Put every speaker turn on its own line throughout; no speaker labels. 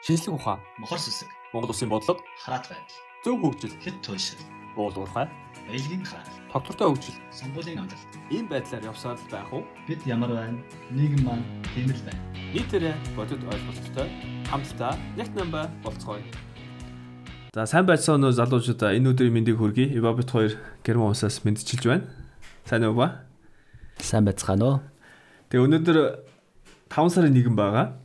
шинжлэх ухаан,
мохор сүсэг,
Монгол Улсын бодлого,
хараат байдал,
зөв хөгжил,
хэд туйлшил,
уул уурхай,
баялагын хараал,
тогтвортой хөгжил
сонгуулийн амжилт.
ийм байдлаар явсаар л байх уу?
Бид ямар байна? Нийгэм маань тийм л байна.
Нийтээрээ бодит ойлголттой хамтдаа яг намба болцгоё. За сайн байцсан өнөө залуучуудаа энэ өдрийн мэндийг хүргэе. Ивабит 2 герман усаас мэдчилж байна. Сайн уу ба?
Сайн байцгаана уу?
Тэгээ өнөөдөр 5 сарын 1 байгаа.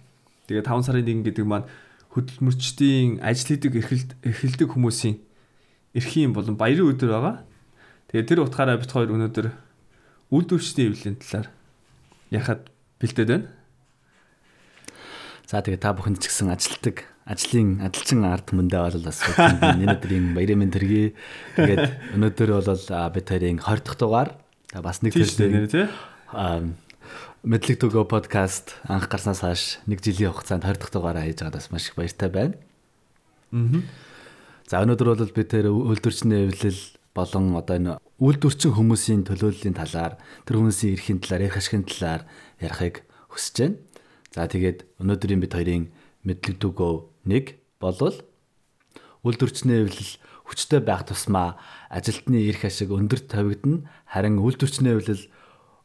Тэгээ 5 сарын 1 гэдэг маань хөдөлмөрчдийн ажил хийдэг эрхэлд эрхэлдэг хүмүүсийн эрхийн болон баярын өдөр байгаа. Тэгээ тэр утгаараа бит хоёр өнөөдөр үйлдвэрчдийн эвлэлийн талаар ярихад бэлдээд байна.
За тэгээ та бүхэнд ч гэсэн ажилтдаг ажлын ажилчин ард түмэндээ бол бас энэ өдрийн баярын мэнд төргий. Тэгээд өнөөдөр бол бид хоёрын 20 дахь дугаар бас нэг
төлөвлөсөн тий.
Мэдлэг төгөө подкаст анх гарснаас хойш нэг жилийн хугацаанд 20 дахь дугаараа хийж байгаад бас маш их баяртай байна.
Аа.
За өнөөдөр бол бид тэр үйлдвэрчний эвлэл болон одоо энэ үйлдвэрчин хүмүүсийн төлөөллийн талаар тэр хүмүүсийн эрхийн талаар, эрх ашигын талаар ярихыг хүсэж байна. За тэгээд өнөөдрийн бид хоёрын мэдлэг төгөө нэг болвол үйлдвэрчний эвлэл хүчтэй байх тусмаа ажилтны эрх ашиг өндөр тавигдана. Харин үйлдвэрчний эвлэл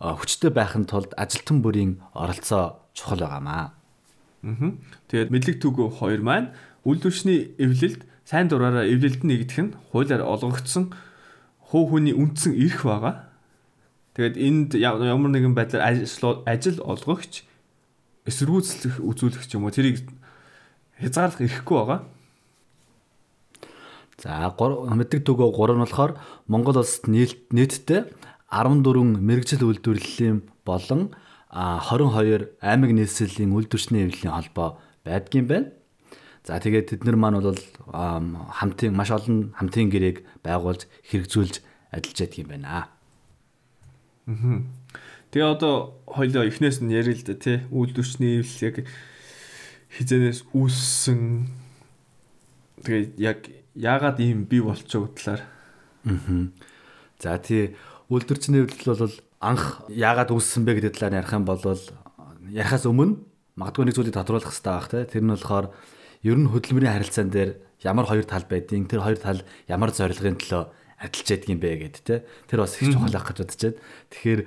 хүчтэй байхын тулд ажилтан бүрийн оролцоо чухал байгаамаа.
Аа. Тэгээд мэдлэг төгөө 2 маань үйлдвэрчний эвлэлд сайн дураараа эвлэлд нэгдэх нь хуулиар олгогдсон хуу хөний үндсэн эрх байгаа. Тэгээд энд ямар нэгэн байдлаар ажил олгогч эсэргүүцлэх үзүүлэх юм уу тэрийг хязгаарлах эрхгүй байгаа.
За мэддэг төгөө 3 нь болохоор Монгол улсад нийтдээ 14 мэрэгжил үйлдвэрлэлийн болон 22 аймаг нийслэлийн үйлдвэрчний эвлэлийн холбоо байдгийн байна. За тэгээд тэд нар маань бол хамтын маш олон хамтын гэрээг байгуулж хэрэгжүүлж ажиллаж байдаг юм байна.
Аа. Тэгээ одоо хоёлоо эхнээс нь ярил л да тий үйлдвэрчний эвлэл яг хизэнээс үүссэн тэгээ яг яагаад ийм бий болчихоо талаар.
Аа. За тий үйлдвэрчний эвлэл бол анх яагаад үүссэн бэ гэдэг талаар ярих юм бол ярихаас өмнө магадгүй нэг зүйлийг тодруулах хэрэгтэй байх те тэр нь болохоор ер нь хөдөлмөрийн харилцаан дээр ямар хоёр тал байдгийг тэр хоёр тал ямар зорилгын төлөө адилж ядг юм бэ гэд те тэр бас их чухал байх гэж бодож байна. Тэгэхээр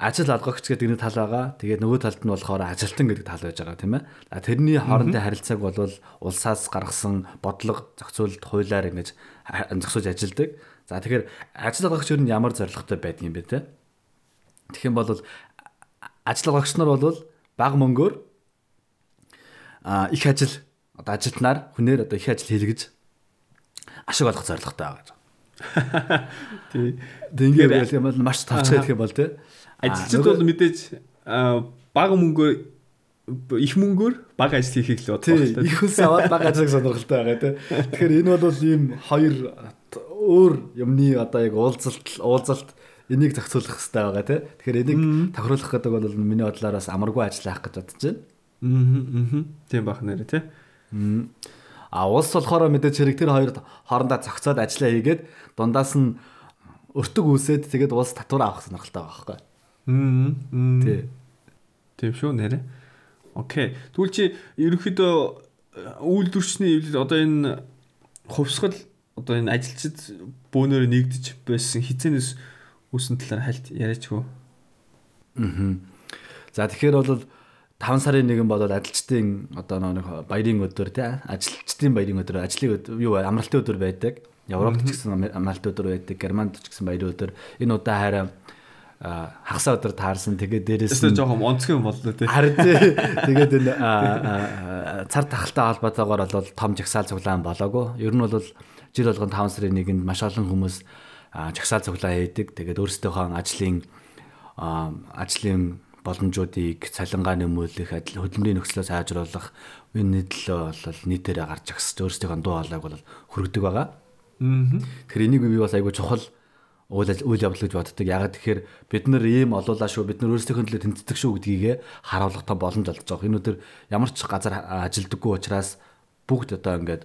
ажил алгагч гэдэг нэг тал байгаа. Тэгээд нөгөө талд нь болохоор ажилтан гэдэг тал байж байгаа тийм ээ. А тэрний хоорондын харилцааг бол улсаас гаргасан бодлого зохицуулалт хуулиар ингэж зохицуулж ажилдаг. За тэгэхээр ажил алгагч ер нь ямар зорилготой байдаг юм бэ те? Тэгэх юм бол ажил алгагч нар бол бага мөнгөөр а их ажил одоо ажилтнаар хүнээр одоо их ажил хийлгэж ашиг олох зорилготой байгаа. Тий. Тэгээд юм бол маш тавцаа гэх юм бол тий.
Ажилчид бол мэдээж бага мөнгөөр их мөнгөөр бага ажил хийхийг л
байна. Их хүнс аваад бага ажил сонирхолтой байгаа тий. Тэгэхээр энэ бол ийм хоёр өөр юмны одоо яг уулзалт уулзалт энийг зохицуулах хэрэгтэй байгаа тий. Тэгэхээр энийг тохируулах гэдэг бол миний бодлоор бас амаргүй ажиллах гэж бодож байна.
Аа. Тийм бах нэрэ тий.
А улс болохоор мэдээж хэрэг тэр хоёр хоорондоо зохицоод ажиллаа хийгээд дундаас нь өртөг үүсээд тэгээд улс татвар авах сонирхолтой байгаа байхгүй.
Аа. Тий. Тийм шүү нэрэ. Окей. Тэгвэл чи ерөнхийдөө үйлдвэрчний эвлэл одоо энэ хувьсгал одоо энэ ажилчид бөөнөр нэгдэж байсан хизэнээс үүсэн талаар хальт яриач хөө.
Аа. За тэгэхээр бол 5 сарын нэгэн болоод ажилчдын одоо нэг баярын өдөр тий ажилчдын баярын өдөр ажлын юу амралтын өдөр байдаг. Европт ч гэсэн амралтын өдөр байдаг. Германд ч гэсэн баярын өдөр. Энэ удаа хараа хагасаа өдөр таарсан. Тэгээд дээрээс
нь жоохон онцгой юм боллоо тий.
Харин. Тэгээд энэ цар тахалтай холбоотойгоор бол том жагсаал цуглаан болоогүй. Ер нь бол жил болгон 5 сарын нэгэнд маш олон хүмүүс жагсаал цуглаан хийдэг. Тэгээд өөрсдийнхөө ажлын ажлын боломжуудыг цалингаа нэмүүлэх, хөдөлмөрийн нөхцөлөө сайжруулах энэ нийтлөө бол нийтээрээ гарч агсч өөрсдийнхөө дуу хоолойг бол хүргэдэг байгаа. Аа. Тэгэхээр энийг би бас айгүй чухал үйл үйл явдал гэж боддог. Ягаад тэгэхээр бид нар ийм олоолаа шүү, бид нар өөрсдийнхөө төлөө тэнцдэг шүү гэдгийг харуулах том боломж олж байгаа. Энэ өдөр ямар ч газар ажилдаггүй учраас бүгд одоо ингээд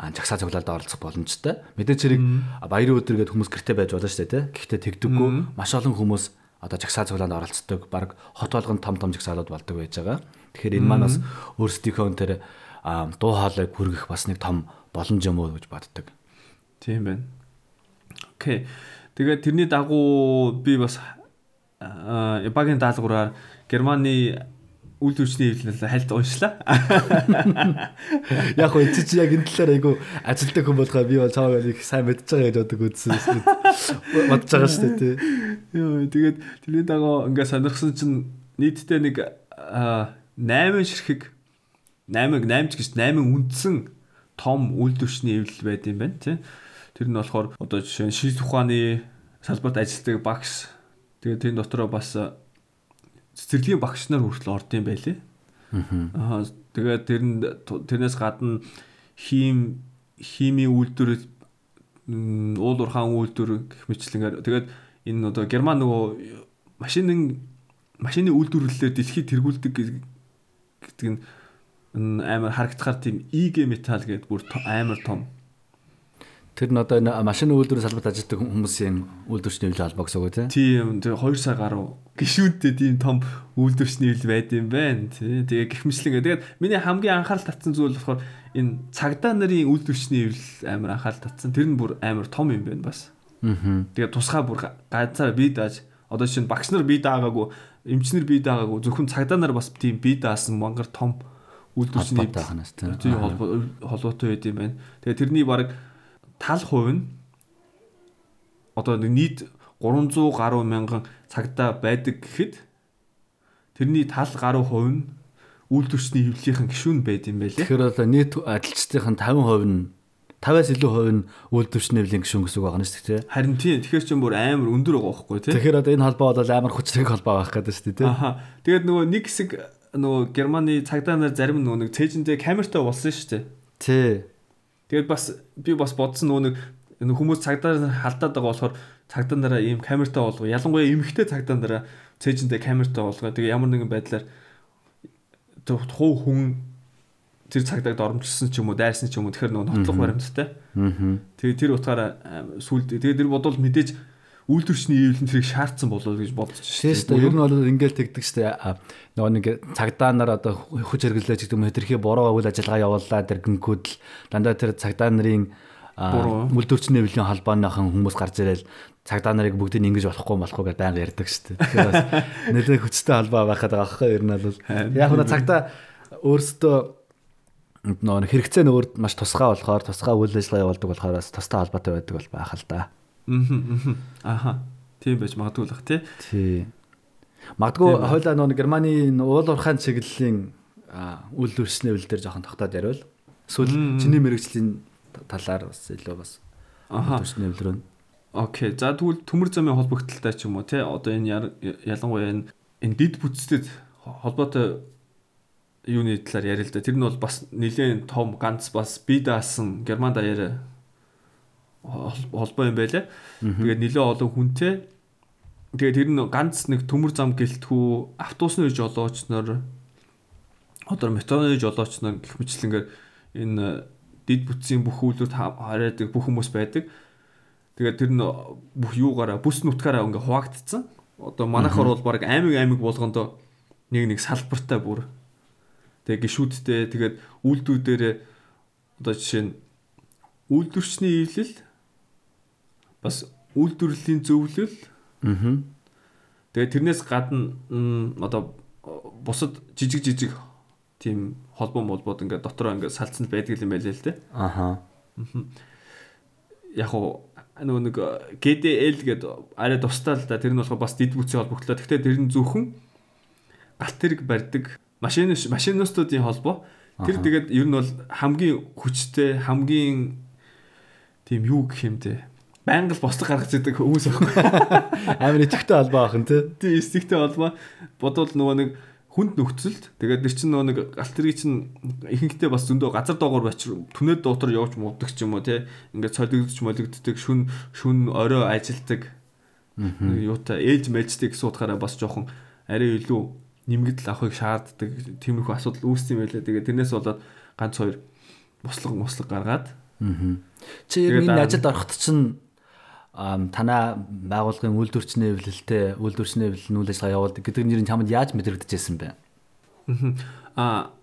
жагсаа цуглаалд оролцох боломжтой. Мэдээч хэрэг баярын өдөр гэдэг хүмүүс гэрте байж болно шүү дээ, тэ. Гэхдээ тэгдэггүй маш олон хүмүүс одоо жагсаа цуглаанд оролцдог баг хот болгон том том жагсаалууд болдог байж байгаа. Тэгэхээр энэ маань бас өөрсдийнхөө тэр дуу хоолойг хүргэх бас нэг том боломж юм уу гэж боддог.
Тийм байна. Окей. Тэгээд тэрний дагуу би бас багийн даалгавраар Германы үйл хүчний хэвлэл хальт уншлаа.
Яг хөө чи яг энэ талаар айгу ажилтдаг хүн болохоо би бол цаавал их сайн мэдж байгаа гэж бодог үзсэн. Бодож байгаа шүү дээ тий.
Йоо тэгээд тэрний дагуу ингээ сонирхсан чинь нийтдээ нэг 8 ширхэг 8 8 гэж 8 үндсэн том үйлдвэрчний эвлэл байд юм байна тий. Тэр нь болохоор одоо жишээ нь шийдвэр ухааны салбарт ажилладаг багш тэгээд тэр дотроо бас цэцэрлэгийн багш нар хүртэл орд юм байлээ. Аа тэгээд тэр нь тэрнээс гадна хим хими үйлдвэр уул уурхаан үйлдвэр гэх мэтлэнгээр тэгээд энэ одоо герман нөгөө машинын машины үйлдвэрлэлээр дэлхийд тэргүүлдэг гэдэг нь амар харагдахаар тийм IG металл гэдэг бүр амар том
Тэр нь одоо энэ машин үйлдвэрийн салбарт ажилладаг хүмүүсийн үйлдвэрчний хөвлө холбоо гэсэн үг тийм.
Тийм тэр 2 сар гаруй гişүүдтэй тийм том үйлдвэрчний хөвлө байд юм байна тий. Тэгээ гихмэслэн. Тэгээд миний хамгийн анхаарал татсан зүйл болохоор энэ цагдаа нарын үйлдвэрчний хөвлө амар анхаарал татсан. Тэр нь бүр амар том юм байна бас.
Аа.
Тэгээд тусгай бүр ганцаар бие дааж одоо чинь багш нар бие даагаагүй эмчнэр бие даагаагүй зөвхөн цагдаа нар бас тийм бие даасан мангар том үйлдвэрчний тийм холбоотой байд юм байна. Тэгээ тэрний баг тал хувь нь одоо нийт 300 гаруй мянган цагдаа байдаг гэхэд тэрний тал гаруй хувь нь үйлдвэрчний хөвлөлийн гишүүн байд юм байлээ.
Тэгэхээр одоо нийт ажилчдын 50% нь 50-аас илүү хувь нь үйлдвэрчний хөвлийн гишүүн гэсэн үг байна шүү дээ.
Харин тийм тэгэхээр ч юм бүр амар өндөр байгаа байхгүй тий.
Тэгэхээр одоо энэ холбоо бол амар хүчрэг холбоо байх гэдэг шүү дээ тий.
Аха. Тэгээд нөгөө нэг хэсэг нөгөө Германы цагдаа нар зарим нөгөө нэг цээжиндээ камертай болсон шүү дээ.
Тий.
Тэгээд бас би бас бодсон нөгөө нэг хүмүүс цагдаа халдаад байгаа болохоор цагдаа нараа ийм камертай болгоо. Ялангуяа эмхтэй цагдаа нараа цээжиндээ камертай болгоо. Тэгээ ямар нэгэн байдлаар хуу хүн тэр цагдаагт оромжлсон ч юм уу, дайрсан ч юм уу тэгэхээр нөгөө нотлох баримттай. Тэгээ тэр утгаараа сүлд тэгээ тэр бодвол мэдээж үйлдвэрчний ийлэн тэрийг шаардсан болоо гэж бодож
шээ. Ер нь бол ингээл тэгдэг дээ. Нөгөө нэг цагдаа нар одоо хүч хэрэглэж гэдэг юм хэтэрхий буруу үйл ажиллагаа явууллаа тэр гинкүүд л дандаа тэр цагдаа нарын үйлдвэрчний хөвлийн холбооныхан хүмүүс гарч ирэл цагдаа нарыг бүгдийг ингэж болохгүй болохгүй гэдээ байнга ярьдаг дээ. Тэгэхээр бас нэлээд хүчтэй холбоо байхад байгаа аахгүй ер нь бол яг нь цагдаа өөрсдөө нөгөө хэрэгцээ нь өөр маш тусгай болохоор тусгай үйл ажиллагаа явуулдаг болохоор бас тустай холбоотой байдаг бол байх л да.
Аха. Тийм байж магадгүй л бах тий.
Тий. Магадгүй хойлоо нөгөө Германы уул уурхайн чиглэлийн үйлдвэрчний үйл дээр жоохон тогтоод яриул. Эсвэл чиний мэрэгжлийн талаар бас илүү бас үйлдвэрчний үйл рүү.
Окей. За тэгвэл төмөр замын холбогдлолтой ч юм уу тий. Одоо энэ ялангуяа энэ энэ дид бүтцтэй холбоотой юуны талаар ярил л да. Тэр нь бол бас нэлээд том ганц бас би даасан герман даяар холбоо юм байлаа. Тэгээд нэлээд олон хүнтэй. Тэгээд тэр нь ганц нэг төмөр зам гэлтгүү автобусны жолооч нар одоо метроны жолооч нар гэх мэтлэнгээр энэ дид бүтцийн бүх үйлдвэрт хараадаг бүх хүмүүс байдаг. Тэгээд тэр нь бүх юугаараа бүс нутгаараа ингээ хуваагдцсан. Одоо манайхаар бол баг аймаг аймаг болгондоо нэг нэг салбартай бүр. Тэгээ гişүүдтэй тэгээд үйлдвүүдээр одоо жишээ нь үйлдвэрчний ивлэл бас үйлдвэрлэлийн зөвлөл.
Аа.
Тэгээ тэрнээс гадна одоо бусад жижиг жижиг тийм холбоо молбод ингээд дотроо ингээд салцсан байдаг юм байлээ л дээ.
Аха.
Яг уу нөгөө нэг GDL гэдэг арай тустай л да тэр нь болохоор бас дид бүтцийн холбогдлоо. Гэхдээ тэр нь зөвхөн галт тэрэг барьдаг машин машинистуудын холбоо. Тэр тэгээд ер нь бол хамгийн хүчтэй хамгийн тийм юу гэх юм те байнга л босдог гаргаж идэг хүмүүс байхгүй.
Амар идэвхтэй холбоо ахын тий.
Тий, эсдэгтэй холбоо бодвол нөгөө нэг хүнд нөхцөлд тэгээд нэр чинь нөгөө нэг галт тэрэг чинь ихэнхдээ бас зөндөө газар доогоор бачир түнээд доотор явж муудаг ч юм уу тий. Ингээд солигдож молигддаг шүн шүн орой ажилдаг. Юутай ээж мэждэг гэсэн утгаараа бас жоохон арай илүү нэмэгдэл авахыг шаарддаг тиймэрхүү асуудал үүссэн юм байлаа. Тэгээд тэрнээс болоод ганц хоёр буслаг муслаг гаргаад.
Аа. Чи ер нь энэ ажилд ороход чинь танаа байгууллагын үйлдвэрчний эвлэлтэй үйлдвэрчний эвлэл үйл ажиллагаа явуулдаг гэдэг нэр нь чамд яаж мэдрэгдэжсэн бэ?
Аа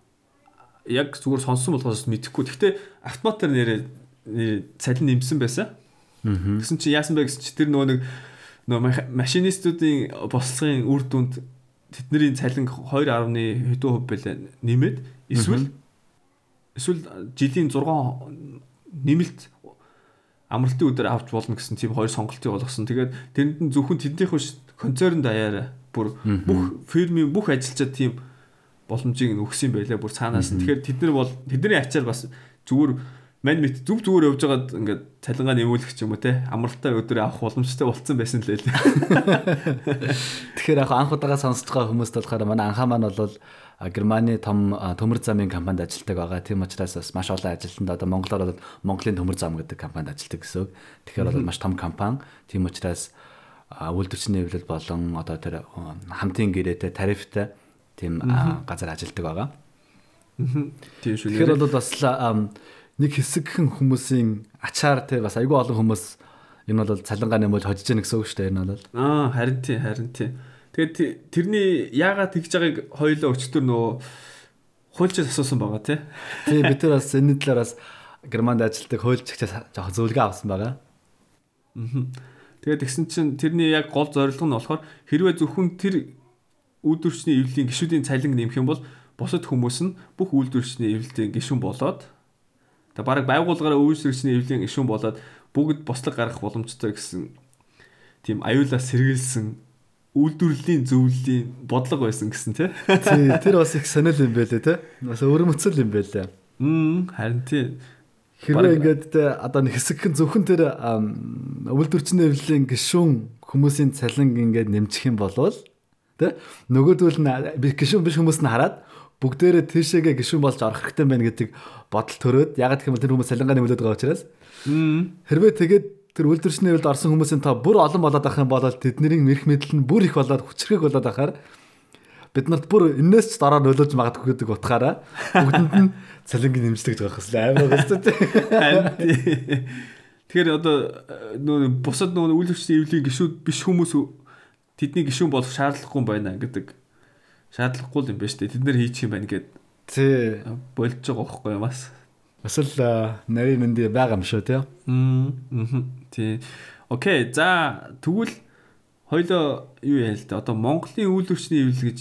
яг зүгээр сонссон болохоос мэдэхгүй. Гэхдээ автоматар нэрээ цалин нэмсэн байсан. Тэгсэн чи яасан бэ гэсэн чи тэр нөгөө нэг нөгөө машинистуудын бослогын үр дүнд тэдний цалин 2.1 хэдэн хувь байлаа нэмээд эсвэл эсвэл жилийн 6 нэмэлт амралтын өдөр авч болно гэсэн тийм хоёр сонголтыг болгосон. Тэгээд тэрэнд нь зөвхөн тэднийх биш концерн даяараа бүр бүх фирмийн бүх ажилчид тийм боломжийг өгсөн байлаа бүр цаанаас нь. Тэгэхээр тэд нар бол тэдний ачаар бас зүгээр мань мэд зүг зүгээр явж байгаад ингээд цалингаа нэмүүлэх ч юм уу те амралтай өдөр авах боломжтой болцсон байсан л лээ.
Тэгэхээр яг анх удаага сонсож байгаа хүмүүст болохоор манай анхаа маань бол Германы том төмөр замын компанид ажилладаг байгаа. Тийм учраас бас маш олон ажилтнууд одоо Монголоор бол Монголын төмөр зам гэдэг компанид ажилладаг гэсэн үг. Тэгэхээр бол маш том компани. Тийм учраас үйлдвэрчний хэвлэл болон одоо тэр хамтын гэрээтэй тарифтай тийм газар ажилладаг байгаа.
Тийм шүү.
Тэгэхээр бол бас нэг хэсэгхэн хүмүүсийн ачаар те бас айгүй олон хүмүүс энэ бол цалингаа нэмэл хожиж яах гэсэн үг шүү дээ энэ бол.
Аа харин тий харин тий. Тэгээд тэрний яагаад тэгж байгааг хоёулаа өчтөр нөө хуульчаас асуусан байгаа тий.
Тий бид нар бас энэ талаар бас Германд ажилладаг хуульчгчаас жоох зөвлөгөө авсан байгаа.
Аа. Тэгээд тэгсэн чинь тэрний яг гол зорилго нь болохоор хэрвээ зөвхөн тэр үйлдвэрчний эвлэлийн гишүүдийн цалин нэмэх юм бол бусад хүмүүс нь бүх үйлдвэрчний эвлэлийн гишүүн болоод Тэгээ баг байгууллагаараа үйлчлэгчний эвлэлийн гишүүн болоод бүгд бослог гаргах боломжтой гэсэн тийм аюулаас сэргийлсэн үйлдвэрлэлийн зөвлөлийн бодлого байсан гэсэн тий.
Тий, тэр бас их сонирхол юм байлээ тий. Бас өөрөмцөл юм байлээ.
Мм, харин тий.
Хэрвээ ингээд одоо нэг хэсэгхэн зөвхөн тэр үйлдвэрчний эвлэлийн гишүүн хүмүүсийн цалин ингээд нэмчих юм бол тий нөгөөдөл нь гишүүн биш хүмүүс нь хараад бүгдээрээ тийшээгээ гişүн болж орох хэрэгтэй байна гэдэг бодол төрөөд ягаад гэх юм тэр хүмүүс салингаа нэмэлээд байгаа учраас хэрвээ тэгээд тэр үйлдвэрчний хувьд орсон хүмүүсийн тоо бүр олон болоод байх юм бол тэдний мэрх мэдэл нь бүр их болоод хүчрэг болоод ахаар бид нарт бүр энэс ч дараа нөлөөж магадгүй гэдэг утгаараа бүгдэнд нь цалингийн нэмжлэг гэж байгаа хэвээр амар
хэвээр. Тэгэхээр одоо нөө бусад нөө үйлдвэрчний эвлийн гişүүд биш хүмүүс тэдний гişүүн болох шаардлагагүй байна гэдэг шаардлагагүй юм байна шүү дээ. Тэд нэр хийчих юм байна гэд.
Тий.
Болж байгаа байхгүй юу бас.
Бас л нарийн мэндий байгаа юм шүү тий.
Аа. Тий. Окей. За тэгвэл хоёлоо юу яа л да. Одоо Монголын үйлдвэрчний эвлэл гэж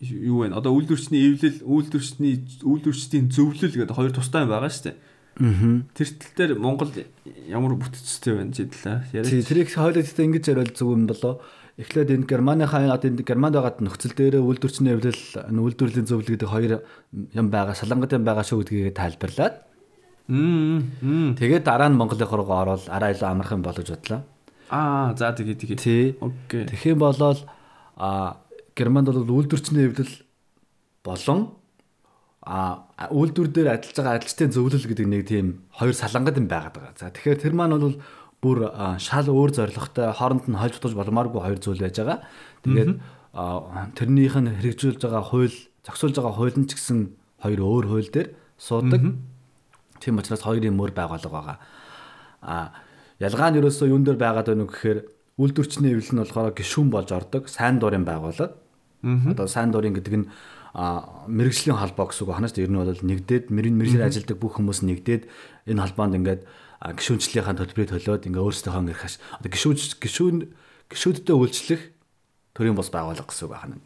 юу вэ? Одоо үйлдвэрчний эвлэл, үйлдвэрчний үйлдвэрчдийн зөвлөл гэдэг хоёр тустай байгаа шүү дээ. Аа. Тэр тал дээр Монгол ямар бүтцтэй байна жидлээ.
Тий, тэрийг хоёлоо гэхдээ ингэж яриад зүг юм болоо Эхлээд энэ Германыхаа одоо энэ Германд байгаа нөхцөл дээр үйлдвэрчний эвлэл үйлдвэрлэлийн зөвлөл гэдэг хоёр юм байгаа, шалангат юм байгаа шүү гэдгийг тайлбарлаад. Тэгээд дараа нь Монголынхоо руу ороод араа илүү амархан болгож бодлоо.
Аа, за тэгээ тэгээ.
Тий. Окей. Тэгэх юм болол а Германд бол үйлдвэрчний эвлэл болон а үйлдвэр дээр ажиллаж байгаа ажилчдын зөвлөл гэдэг нэг тийм хоёр салангат юм байгаад байгаа. За тэгэхээр тэр маань бол бүр шал өөр зорилготой хооронд нь хольж тутаж болмааргүй хоёр зүйл байж байгаа. Тэгээд тэрнийх нь хэрэгжүүлж байгаа хууль, зохицуулж байгаа хууль нь ч гэсэн хоёр өөр хууль дээр суудаг. Тийм учраас хоёрын мөр байгуулга байгаа. А ялгаа нь ерөөсөө юун дээр байгаад байна вэ гэхээр үйлдвэрчний эвлэл нь болохоор гişүүн болж ордог сайн дурын байгууллага. Одоо сайн дурын гэдэг нь мэрэгжлийн холбоо гэсэн үг ханаас ер нь бол нэгдээд мэрэгжлийн ажилдаг бүх хүмүүс нэгдээд энэ холбоонд ингээд гişүүнчлийнхаа төлбөрийг төлөөд ингээ өөрсдийнхөө ирэх хаш одоо гişүүн гişүүн гişүүдтэй үйлчлэх төрийн бос байгууллага гэсэн үг байна.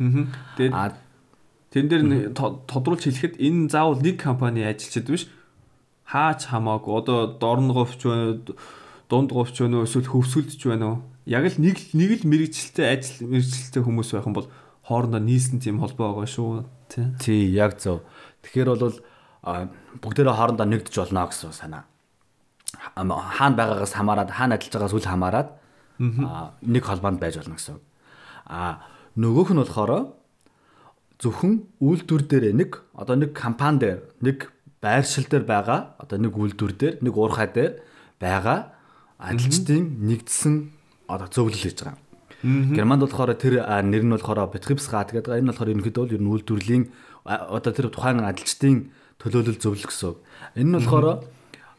Тэгээд тэн дээр тодруулж хэлэхэд энэ заавал нэг компани ажилчид биш хаач хамаагүй одоо дорн говч дунд говч байна уу эсвэл хөвсгөлдөж байна уу яг л нэг нэг л мэрэгчлээ ажил мэрэгчлээ хүмүүс байх юм бол хоорондоо нийсэн тийм холбоо байгаа шүү тий.
Тий яг зөв. Тэгэхээр бол бүгдээрээ хоорондоо нэгдэж болно гэсэн санаа хаана байгаагаас хамаарат хаана ажиллаж байгаас үл хамаарат нэг холбоонд байж болно гэсэн. А нөгөөх нь болохоор зөвхөн үйлдвэр дээр нэг одоо нэг компани дээр нэг байршил дээр байгаа одоо нэг үйлдвэр дээр нэг уурхай дээр байгаа ажилчдын нэгдсэн одоо зөвлөл хийж байгаа. Германд болохоор тэр нэр нь болохоор Betriebsrat гэдэг. Энэ болохоор ерөнхийдөө бол ер нь үйлдвэрлэлийн одоо тэр тухайн ажилчдын төлөөлөл зөвлөл гэсэн. Энэ нь болохоор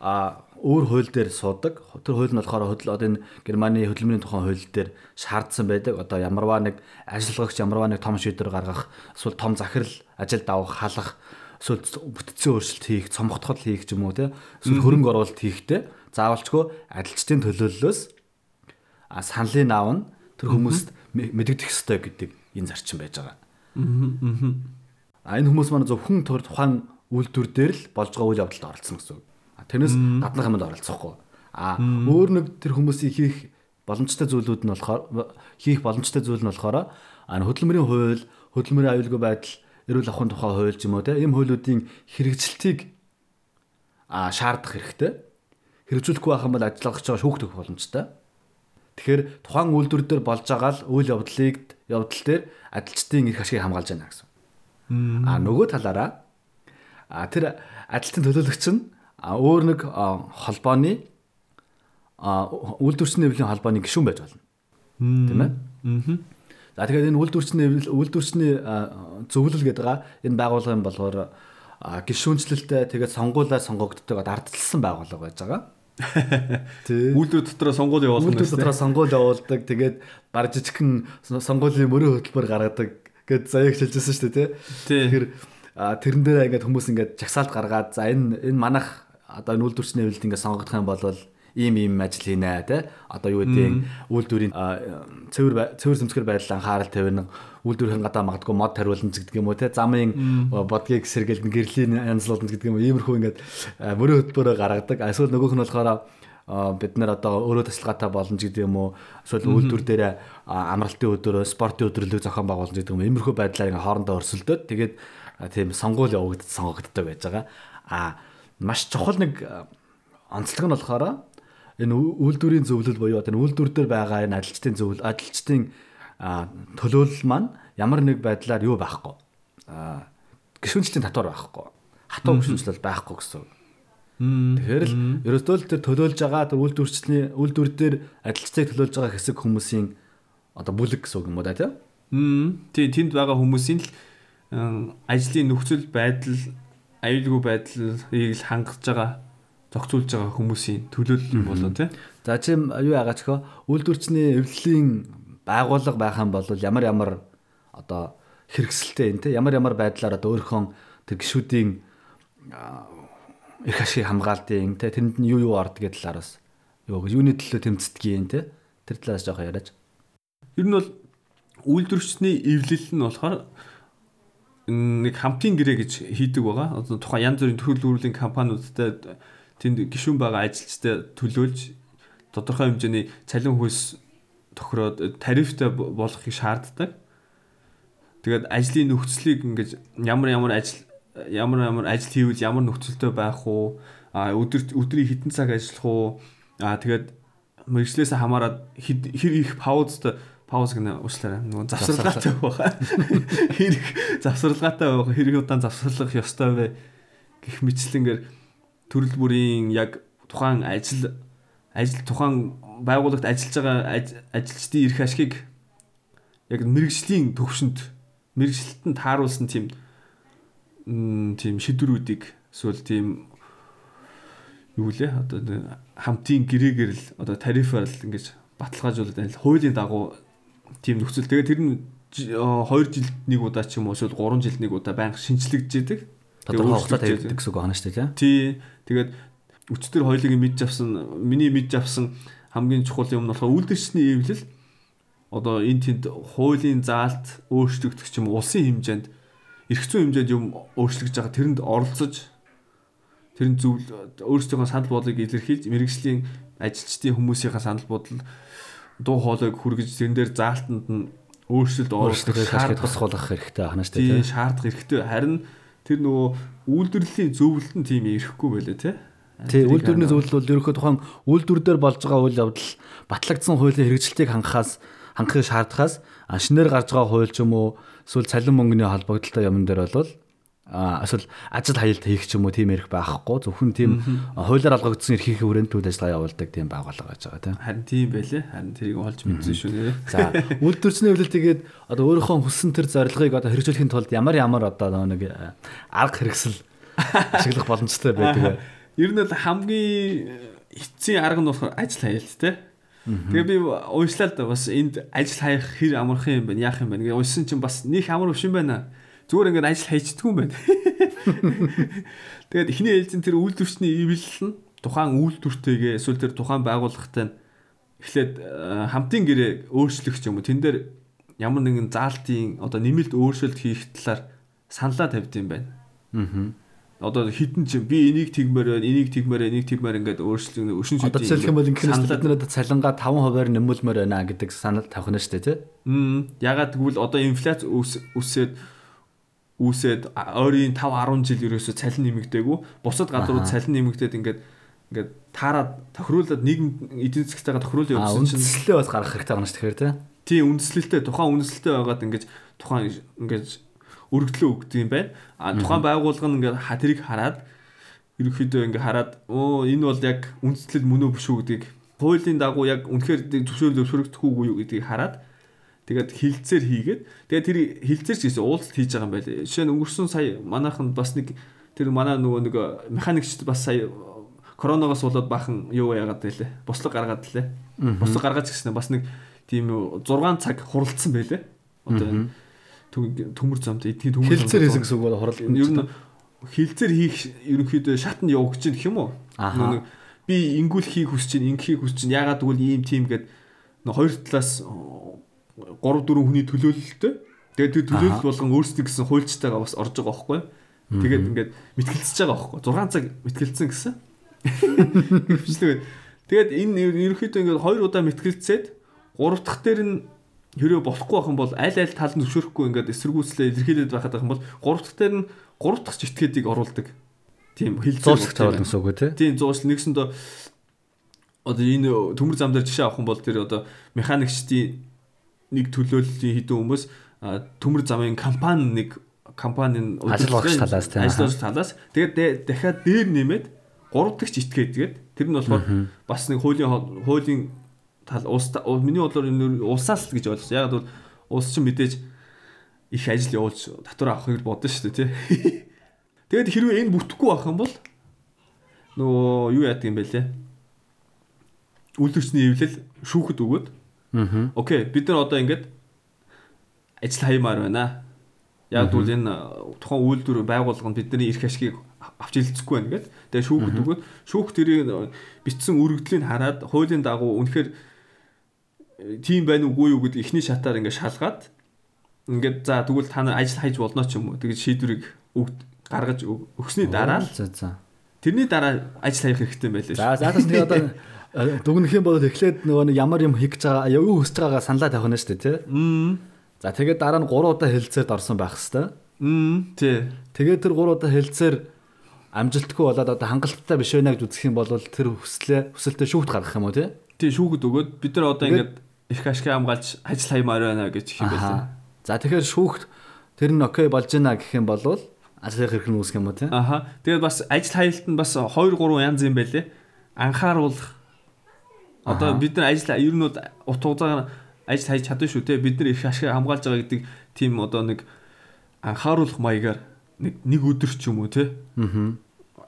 а өөр хууль дээр суудаг. Тэр хууль нь болохоор хөдөл одоо энэ Германы хөдөлмөрийн тухайн хууль дээр шаардсан байдаг. Одоо ямарваа нэг ажиллагч ямарваа нэг том шийдвэр гаргах, эсвэл том захирал ажилд авах, халах эсвэл бүтцийн өөрчлөлт хийх, цомготхол хийх ч юм уу те. Эсвэл хөрөнгө оруулалт хийхдээ заавалчгүй ажилчдын төлөөллөөс а саналын аав нь тэр хүмүүст мэдэгдэх ёстой гэдэг энэ зарчим байж байгаа. А энэ хүмүүс маань зөвхөн тухайн үйлдвэр дээр л болж байгаа үйл явдалд оролцсон гэсэн үг. Тэрнээс гаднах юмд оролцохгүй. А өөр нэг тэр хүмүүсийг хийх боломжтой зүйлүүд нь болохоор хийх боломжтой зүйл нь болохоор хөдөлмөрийн хууль, хөдөлмөрийн аюулгүй байдал, эрүүл ахуйн тухай хууль ч юм уу те ийм хуулиудын хэрэгжилтийг а шаардах хэрэгтэй. Хэрэгжүүлэхгүй байх юм бол ажиллагч байгаа шүүхтэх боломжтой. Тэгэхээр тухайн үйлдвэр дээр болж байгаа л үйл явдлыг явдал дээр ажилчдын эрх ашгийг хамгаалж байна гэсэн. А нөгөө талаараа а тэр ажилтны төлөөлөгч нь өөр нэг холбооны а үйлдвэрчний нэвлийн холбооны гишүүн байж болно. Тийм ээ? Аа. За тэгэхээр энэ үйлдвэрчний үйлдвэрчний зөвлөл гэдэг байгаа энэ байгууллага юм болохоор гишүүнчлэлтэй тэгээд сонгуулиар сонгогддог ардталсан байгууллага байж байгаа.
Тий. Үйлдвэр дотроо сонгуул явуулдаг.
Үйлдвэр дотроо сонгуул явуулдаг. Тэгээд бар жижигхэн сонгуулийн мөрөө хөтөлбөр гаргадаг гэд заяаг хэлжсэн шүү дээ тий. Тэгэхээр тэрэн дээр ингээд хүмүүс ингээд жагсаалт гаргаад за энэ энэ манах одоо энэ үйлдвэрчний нэвлэлт ингээд сонгогдох юм бол ийм ийм ажил хийнэ те. Одоо юу гэдэг үйлдвэрийн цэвэр цэвэр зэмсгэр байдал анхаарал тавина. Үйлдвэрийн гадаа магадгүй мод тариулна гэдэг юм уу те. Замын бодгийг сэргэлдэн гэрлийн янзлуулна гэдэг юм уу. Иймэрхүү ингээд мөрөө хөтөлбөрөөр гаргадаг. Эсвэл нөгөөх нь болохоор бид нар одоо өөрөө тасалгаатай болно гэдэг юм уу. Эсвэл үйлдвэр дээр амралтын өдөр спортын өдрөлөг зохион байгуулна гэдэг юм иймэрхүү байдлаар ингээ хоорондоо өрсөлдөөд тэгээд тийм сонгуул явагдаж сонгогддог байж байгаа. А маш чухал нэг онцлог нь болохоор энэ үйлдвэрийн зөвлөл буюу энэ үйлдвэр дээр байгаа энэ ажилчдын зөвлөл ажилчдын төлөөлөл маань ямар нэг байдлаар юу байхгүй? Гişүнчлийн татвар байхгүй. Хатуу гişүнчлэл байхгүй гэсэн. Тэгэхээр л ерөөдөө л тэр төлөөлж байгаа тэр үйлдвэрчний үйлдвэр дээр ажилчдыг төлөөлж байгаа хэсэг хүмүүсийн одоо бүлэг гэсэн үг юм уу да тийм.
Тий тэнд байгаа хүмүүсийн л ажлын нөхцөл байдал аюулгүй байдлыг л хангаж байгаа зохицуулж байгаа хүмүүсийн төлөөлөл болоо тий.
За чи юу яагаад чөхөө үйлдвэрчний эвлэлийн байгууллага байх юм бол ямар ямар одоо хэрэгсэлтэй юм тий. Ямар ямар байдлаар одоо өөрийнхөө тэр гişүүдийн эрх ашиг хамгаалтын тий тэрэнд нь юу юу ордог гэдэг талаараас юу юуны төлөө тэмцдгийг тий. Тэр талаас жоох яриач.
Ер нь бол үйлдвэрчний эвлэл нь болохоор нэг хамтын гэрээ гэж хийдэг байгаа. Одоо тухайн янз бүрийн төлөвлөрлийн компаниудтай тэнд гишүүн байгаа ажилчтай төлөөлж тодорхой хэмжээний цалин хөлс тохироод тарифтай болохыг шаарддаг. Тэгээд ажлын нөхцөлийг ингэж ямар ямар ажил ямар ямар ажил хийвэл ямар нөхцөлтэй байх уу? А өдөр өдрийн хитэн цаг ажиллах уу? А тэгээд мэрэгчлээс хамаарат хэр их паузд пауз гэнэ уучлаарай. Нөгөө завсарлагатай байх. Хэр их завсарлагатай байх, хэр их удаан завсарлах ёстой вэ гэх мэтчлэнгээр төрөл бүрийн яг тухайн ажил ажил тухайн байгууллагт ажиллаж байгаа ажилчдын эрх ашгийг яг мэрэгжлийн төвшөнд мэрэгчлэлтэнд тааруулсан тийм тийм шийдвэрүүдийг эсвэл тийм юу лээ одоо хамтын гэрээгээр л одоо тарифаар л ингэж баталгаажуулаад байна л хуулийн дагуу тийм нөхцөл. Тэгээд тэр нь 2 жилд нэг удаа ч юм уу эсвэл 3 жилд нэг удаа байнга шинчлэгдэж идэг.
Тодорхой хугацаа тавьдаг гэсэн үг байна шүү дээ
тий. Тэгээд өчтөр хоёлыг мэдж авсан миний мэдж авсан хамгийн чухал юм нь болохоор үйлдвэрчний эвлэл одоо энэ тэнд хуулийн заалт өөрчлөгдөх юм улсын хэмжээнд эрх зүйн хэмжээнд юм өөрчлөгдөж байгаа тэрэнд оролцож тэрэн зөв өөрсдийнхөө санал бодлыг илэрхийлж мэрэгжлийн ажилчдын хүмүүсийнхээ санал бодол дуу хоолойг хүргэж тэрэн дээр заалтанд нь өөрчлөлт
оруулах шаардлагыг тусгуулах хэрэгтэй байна шүү
дээ. Тийм шаардах хэрэгтэй. Харин тэр нөгөө үйлдвэрлэлийн зөвлөлт нь тийм ирэхгүй байлаа тий.
Тий, үйлдвэрний зөвлөл бол ерөнхийдөө тухайн үйлдвэр дээр болж байгаа үйл явдал батлагдсан хуулийн хэрэгжилтийг хангахаас хангахыг шаардахаас шинээр гарч байгаа хууль ч юм уу эсвэл цалин мөнгөний холбогдлолтой юм дээр бол эсвэл ажил хаялт хийх ч юм уу тийм эрх байхгүй. Зөвхөн тийм хуулиар алгагдсан эрхийн хүрээнд төл ажиллагаа явуулдаг тийм байгууллага байж байгаа тийм.
Харин тийм байлээ. Харин тэрийг олж мэдсэн шүү нэ
за үйлдвэрчний хөвлөлт тэгээд одоо өөрийнхөө хүссэн тэр зорилгыг одоо хэрэгжүүлэхийн тулд ямар ямар одоо нэг арга хэрэгсэл ашиглах боломжтой байдаг
ер нь л хамгийн эцсийн арга нь болохоор ажил хаялт тийм Тэгээ би уншлаад бас энд ажил хаях хэр амархан юм бэ яах юм бэ. Уншсан чинь бас нэг амар өвшин байна зүгээр ингээд ажил хайчдгүй юм байна. Тэгээд эхний ээлжин тэр үйлдвэрчний эвлэл нь тухайн үйлдвэртэйгээ эсвэл тэр тухайн байгууллагатай эхлээд э, хамтын гэрээ өөрчлөх юм уу тэн дээр ямар нэгэн заалтын одоо нэмэлт өөрчлөлт хийх талаар саналаа тавьд юм байна.
Аа.
Одоо хитэн чи би энийг тэгмээр байна, энийг тэгмээр, энийг тэгмээр ингээд өөрчлөн өшин
Одоо
шүдийн
жишээлх юм бол
саналаа-
бид нар одоо цалингаа 5%-аар нэмүүлмээр байна гэдэг санал тавих нь шүү дээ тий.
Мм ягаад гэвэл одоо инфляц үс- үсээд үсээд а- ойрын 5 10 жил ерөөсө цалин нэмэгдээгүй. Бусад гадрууд цалин нэмэгдээд ингээд ингээд таарад тохируулаад нийгэм эдийн засгтайгаа тохируулж
А
явуулсан чинь
үндслээ бас гаргах хэрэгтэй байна шүү тэгэхээр тий.
тий үндэслэлтэй тухайн үндэслэлтэй байгаад ингээд тухайн ингээд өргөдлөө өгдөг юм байна. А тухайн байгууллага нь ингээд ха- тэрийг хараад ерөнхийдөө ингээд хараад оо энэ бол яг үндэслэл мөн үү биш үү гэдгийг хуулийн дагуу яг үнэхээр зөвшөөрөл зөвшөөрөгдөхгүй юу гэдгийг хараад тэгээд хилцээр хийгээд тэгээд тэр хилцээр ч гэсэн уулзалт хийж байгаа юм байна. Жишээ нь өнгөрсөн сая манайхан бас нэг тэр манай нөгөө нэг механикчд бас сая коронавигоос болоод бахан юу яагаад байлээ. Бослог гаргаад лээ. Бослог гаргаж гиснэ бас нэг тийм 6 цаг хуралдсан байлээ. Одоо төм- төмөр замд эдгийн төмөр
Хилцээр хийсэн гэсэн үг бол хуралд
ер нь хилцээр хийх ерөнхийдөө шатнд явуух гэж гэх юм уу? Нөгөө би ингүүл хийх хүсэж чинь ингэхийг хүсэж чинь ягаад гэвэл ийм тийм гэд нөгөө хоёр талаас 3 4 хүний төлөөлөлтөө тэгээд тэр төлөөлөл болгон өөрсдөө гэсэн хуульчтайгаа бас орж байгаа байхгүй? Тэгээд ингээд мэтгэлцэж байгаа байхгүй 6 цаг мэтгэлцсэн гэсэн. Хөвчлээ. Тэгээд энэ ерөнхийдөө ингээд хоёр удаа мэтгэлцээд гурав дахь дээр нь хэрэг болохгүй байх юм бол аль аль тал нь зөвшөөрөхгүй ингээд эсэргүүцлээ илэрхийлээд байхад байх юм бол гурав дахь дээр нь гурав дахь жигтгэдийг оруулдаг. Тийм
зуулах тавал гэсэн үг үү тий.
Тийм зуушл нэгсэндээ одоо энэ төмөр зам дээр жишээ авах юм бол тэр одоо механикчдын нэг төлөөллийн хідэн хүмүүс төмөр замын компани нэг компанийн
Ажил олгогч талаас тийм,
ажил олгогч талаас тэгээд дахиад дээр нэмээд гурав дахь итгээд тэгээд тэр нь болохоор бас нэг хуулийн хуулийн тал уус миний бодлоор энэ уусаас л гэж ойлгож. Яг бол уус чинь мэдээж их ажил явуулж татвар авахыг бодсон шүү дээ тий. Тэгээд хэрвээ энэ бүтэхгүй байх юм бол нөгөө юу яадаг юм бэ лээ? Үйлдвэрчний эвлэл шүүхэд өгөөд. Окей бид нар одоо ингээд ажил хаймаар байна. Яг бол энэ тухайн үйлдвэр байгууллага нь бидний эрх ашгийг авч хэлцэхгүй байна гэдэг. Тэгээ шүүхэд өгөөд шүүх тэрийг бичсэн өргөдлийг хараад хуулийн дагуу үнэхээр тийм байна уугүй юу гэдэг ихний шатаар ингээд шалгаад ингээд за тэгвэл та нар ажил хайж болно ч юм уу тэгж шийдвэрийг гаргаж өг- өгсөний дараа л
за за.
тэрний дараа ажил хаях хэрэгтэй байлээ.
За заатас нэг одоо э, дүгнэх юм бол эхлээд нөгөө ямар юм хийх гэж байгаа юу хүсэж байгаагаа саналаа тавих нь шүү дээ тий. За тэгээд дараа нь 3 удаа хэлцээр орсон байх хэвээр.
Тий.
Тэгээд тэр 3 удаа хэлцээр амжилтгүй болоод одоо хангалттай биш байна гэж үзэх юм бол тэр хүслээ хүсэлтэд шүүхт гаргах юм уу тий?
Тий шүүхэд өгөөд бид нар одоо ингээд их ашиг хамгаалж ажил хаймаар байна гэж байлээ.
Аха. За тэгэхээр шүүхт тэр нь окей болж байна гэх юм бол ажлын хэрэг нь үүсэх юм уу тий?
Аха. Тэгээд бас ажил хаялт нь бас 2 3 янз юм байлээ. Анхааруулах. Одоо бид нар ажил ер нь утга уцаагаар ажил хайж чадна шүү те. Бид нар их ашиг хамгаалж байгаа гэдэг тийм одоо нэг анхааруулах маягаар нэг нэг өдөр ч юм уу те.
Аа.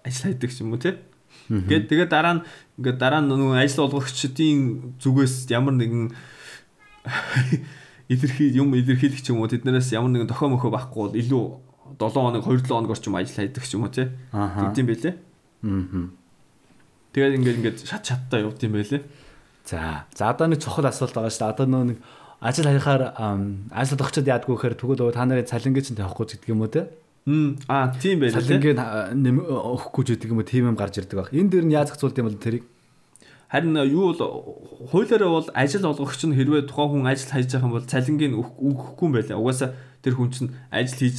ажил хайдаг ч юм уу те. Гэт тэгээд дараа нь ингээд дараа нь нөгөө ажил олгогчдын зүгээс ямар нэгэн илэрхий юм илэрхийлэх ч юм уу тэднээс ямар нэгэн дохио мөхөө байхгүй бол илүү 7 хоног 2 7 хоногор ч юм ажил хайдаг ч юм уу те.
Аха.
Тэгдэм байлээ.
Аа.
Тэгээд ингээд ингээд шат шаттай явд юм байлээ.
За. За одоо нэг чухал асуулт байгаа шүү дээ. Одоо нөө нэг ажил хаяхаар ажил олгочод яадгүй гэхээр тэгвэл та нарын цалингийн чинь тавихгүй гэдэг юм уу те?
Хм аа тийм байлээ. те.
Цалингийн а, нэм өгөхгүй ч гэдэг юм уу тийм юм гарч ирдэг баг. Энэ дээр нь яаж зохицуулт юм бол тэрийг
Харин юу бол хуулиараа бол ажил олгогч нь хэрвээ тухайн хүн ажил хайж байгаа юм бол цалингийн өг- өгөхгүй юм байлаа. Угаасаа тэр хүн чинь ажил хийж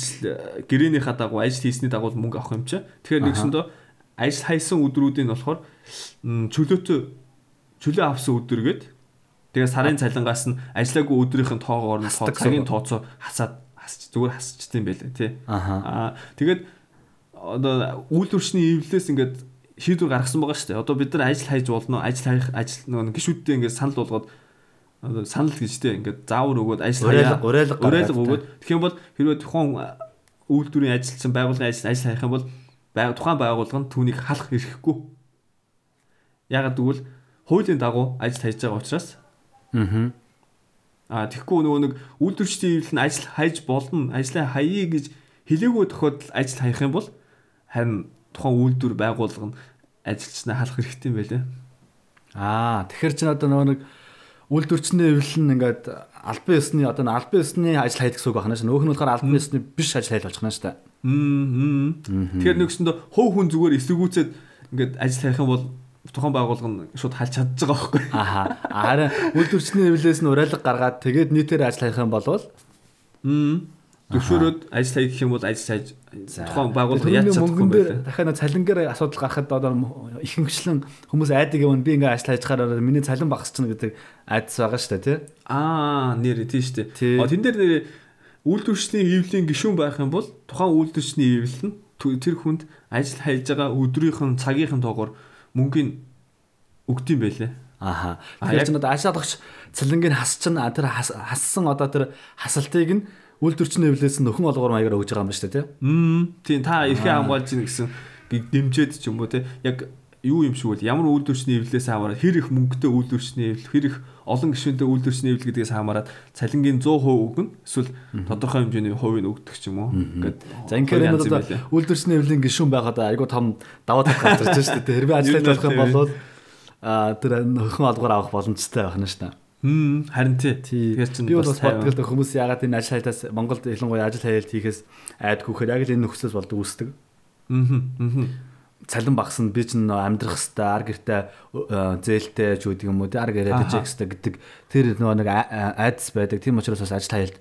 гэрээнийхаа дагуу ажил хийсний дагуу мөнгө авах юм чи. Тэгэхээр нэгсэндөө ажил хайсан өдрүүдийн болохоор чөлөөтэй чөлөө авсан өдөргээд тэгээ сарын цалингаас нь ажиллаагүй өдрийнх нь тоогоор нь тоо- цагийн тооцоо хасаад хасч зүгээр хасчихдээ юм байлаа тий. Аа тэгээд одоо үйлдвэрчний эвлэлээс ингээд шийдвэр гаргасан байгаа шүү дээ. Одоо бид нар ажил хайж болно. Ажил хаях ажил нөгөө гişүүдтэй ингээд санал болгоод одоо санал гэжтэй ингээд заавар өгөөд ажил
уриалга гаргаад
уриалга өгөөд тэгэх юм бол хэрвээ тухайн үйлдвэрийн ажилчин байгууллагын ажил ажил хаях юм бол тухайн байгууллага нь түүнийг халах эрхгүй. Ягаад гэвэл хуулийн дагуу ажил хайж байгаа учраас
Аа.
А тэгэхгүй нөгөө нэг үйлдвэрчдийн эвлэл нь ажил хайж болно, ажлаа хаяа гэж хилээгүй тохиолдол ажил хаях юм бол харин тухайн үйлдвэр байгууллага нь ажилчнаа халах хэрэгтэй юм байлээ.
Аа тэгэхээр чинь одоо нөгөө нэг үйлдвэрчний эвлэл нь ингээд албан ёсны одоо албан ёсны ажил хайдаг гэсэн үг байна шүү. Өөх нь болохоор албан ёсны биш ажил хайл шүү дээ.
Мм. Тэгэхээр нэгсэндээ хов хүн зүгээр эсэргүүцээд ингээд ажил хайх юм бол тухайн байгууллага нь шууд халж чадж байгаа байхгүй.
Аха. Харин үйлдвэрчний эвлэлээс нь уриалга гаргаад тэгээд нийтээр ажил хайх юм бол
Мм. Төвшөөрөөд ажил хай гэх юм бол ажил хайж тухайн байгууллага яаж чадахгүй
дээр
байлаа.
дахиад цалингаар асуудал гарахад одоо ихэнхчлэн хүмүүс айдаг юм би ингээ ажил хайж хараад миний цалин багасчихна гэдэг айдас байгаа шүү дээ тий.
Аа, нэр тийм шүү
Тий.
дээ. А тэн дээр нэр үйлдвэрчний эвлийн гишүүн байх юм бол тухайн үйлдвэрчний эвлэл нь тэр хүнд ажил хайж байгаа өдрийнх нь цагийнх нь тоогоор мөнгөний өгдөм байлээ.
Аха. Тэгэхээр
яг-
чинь одоо ажил олгогч цалингийн хасчин а, тэр хас- хассан одоо тэр хасалтыг нь үйлдвэрчний нь нөхөн олгоор маягаар өгж байгаа юм ба шүү дээ тий.
Тийм та эрхээ хамгаалж ийн гэсэн дэмжиж ч юм уу те. Яг юу юм шиг бол ямар үйлдвэрчний эвлэлээс хамаарат хэр их мөнгөтэй үйлдвэрчний эвлэл хэр их олон гишүүнтэй үйлдвэрчний эвлэл гэдгээс хамаарат цалингийн 100% өгнө. Эсвэл тодорхой хэмжээний хувийг өгдөг ч юм уу. Ингээд
За
янз юм
одоо үйлдвэрчний эвлэлийн гишүүн байхад айгуу том даваа тал гарч ирж шүү дээ. Хэрвээ ажил
Ер нь
ажиллах юм
бол
а тэр нөхөн олгоор авах боломжтой байх нь шүү дээ.
Хм харин тий. Тэгэхээр чинь
Би
бас
л хүмүүс яагаад энэ ажил хайлтаас Монголд ялангуяа ажил хайлт хийхээс айдгүй хэр яг л энэ нөхцөлс болдог үүсдэг.
Аа.
Цалин багс нь би чинь нөө амьдрах хэвээр ар гэртээ зээлтэй ч үгүй юм уу ар гэрээ
Аха.
дэжих хэвээр гэдэг тэр нөгөө нэг айдас байдаг. Тийм учраас бас ажил хайлт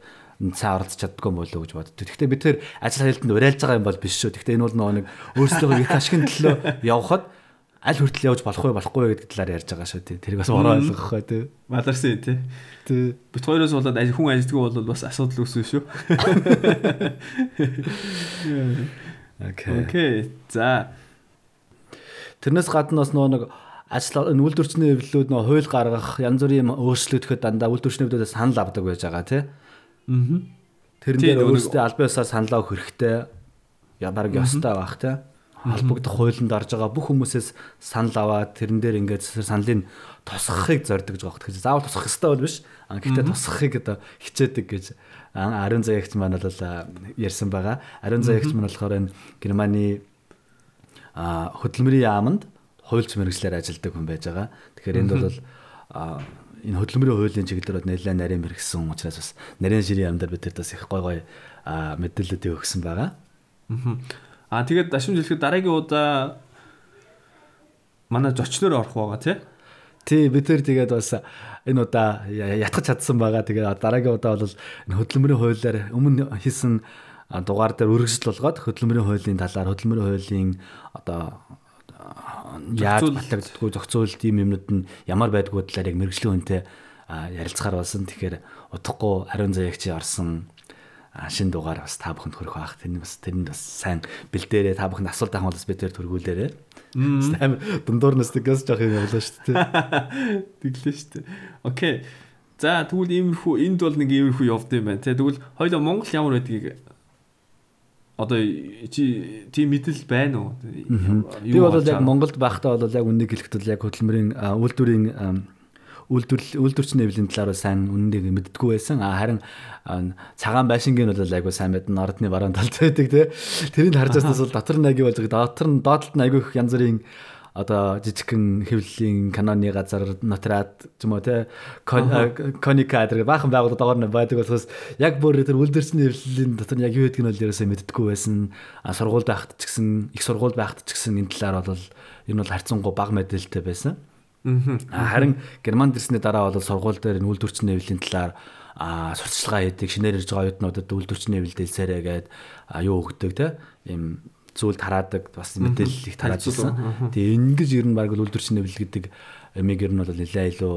цаа оролцож чаддгүй юм болоо гэж боддог. Гэхдээ бид тэр ажил хайлтанд уриалж байгаа юм бол биш шүү. Гэхдээ энэ бол нөгөө нэг өөрсдөө их ашигын төлөө явхад аль хүртэл явж болох вэ болохгүй вэ гэдэг талаар ярьж байгаа шүү тий. Тэрийг бас ороо ойлгох хаа тий.
Маларсан тий.
Тий.
Бид хоёроос болоод хүн ажилтгүй бол бас асуудал үүснэ шүү.
Окей.
Окей. За.
Тэрнээс гадна бас нөгөө нэг ажил үйлдвэрчний эвлэлүүд нөгөө хууль гаргах янз бүрийн юм өөрчлөгдөхэд дандаа үйлдвэрчний эвлэлүүдээс санал авдаг байж байгаа тий.
Аа.
Тэрэн дээр өөрсдөө аль биесаар саналаа өгөх хэрэгтэй. Я баг ёстой байх тий. Холбогдох хуулинд орж байгаа бүх хүмүүсээс санал аваад тэрэн дээр ингээд саналын тусгахыг зорддог гэж байгаа. Тэгэхээр заавал тусгах хэрэгтэй бол биш. А гэхдээ тусгахыг одоо хичээдэг гэж а, ариун заягч маань бол ярьсан байгаа. Ариун заягч маань болохоор энэ Германы хөдөлмөрийн яамд хуульч мэрэгчлэр ажилладаг хүн байж байгаа. Тэгэхээр энд бол энэ хөдөлмөрийн хуулийн чиглэлээр нэлээд нарийн мэрэгсэн учраас бас нарийн ширийн яамдаар бид тэрдээс их гой гой а, мэдээлэлүүдийг өгсөн байгаа.
Аа. Тэгээд дашин жилхэд дараагийн удаа манай зочноор орох байгаа тий.
Тий бид тэр тэгээд бас энэ удаа ятгах чадсан байгаа. Тэгээд дараагийн удаа бол энэ хөдөлмөрийн хуулиар өмнө хийсэн дугаар дээр үргэлжлэл болгоод хөдөлмөрийн хуулийн талаар хөдөлмөрийн хуулийн одоо яаж
Зохицуул-
батлагддггүй зохицуулт ийм юмнууд нь ямар байдгүй талаар яг мэрэгжлийн хүнтэй ярилцахаар болсон. Тэгэхээр удахгүй ариун заягчи орсон шин дугаар бас та бүхэнд хүрэх байх. Тэр нь бас тэр нь бас сайн бэлдээрээ та бүхэнд асуулт авах бол бид тэр төргүүлээрээ. Амар дундуур нас газ жоох юм явлаа шүү дээ.
Тэглээ шүү дээ. Окей. За тэгвэл иймэрхүү энд бол нэг иймэрхүү явд юм байна. Тэгвэл хоёлоо Монгол ямар байдгийг одоо чи тийм мэдэл байна уу?
Би бол яг Монголд байхдаа бол яг үннийг хэлэхэд бол яг хөдөлмөрийн үйлдвэрийн үйлдвэрлэл үйлдвэрчний эвлийн талаар сайн үннийг мэддэггүй байсан. Харин цагаан байшингийн бол айгүй сайн мэднэ. Ордны баруун талд байдаг тий. Тэрийг харж байснаас бол дотор нь айгүй болж байгаа. Дотор нь доотлолт нь айгүй их янз бүрийн одоо жижигхэн хэвлэлийн каноны газар нотрат ч юм уу те коника гэдэг баахан байгууллагууд доогоор нь байдаг болохоос яг бүр тэр үлдэрсний хэвлэлийн дотор нь яг юу гэдгийг нь бол ерөөсөө мэддэггүй байсан. А сургууль байхад ч гэсэн их сургууль байхад ч гэсэн энэ талаар бол энэ бол харьцангуй бага мэдээлэлтэй байсан. Харин герман дэрсний дараа бол сургууль дээр энэ үйлдвэрчний хэвлэлийн талаар а сурталчилгаа хийдэг шинээр ирж байгаа оюутнуудад үйлдвэрчний хэвлэл дэлсээрээ гээд юу өгдөг те? Ийм зүйл тараадаг бас мэдээлэл их тараад ирсэн. Тэгээ ингэж ер нь баг үйлдвэрчний хэвлэл гэдэг эмиг ер нь бол нэлээ илүү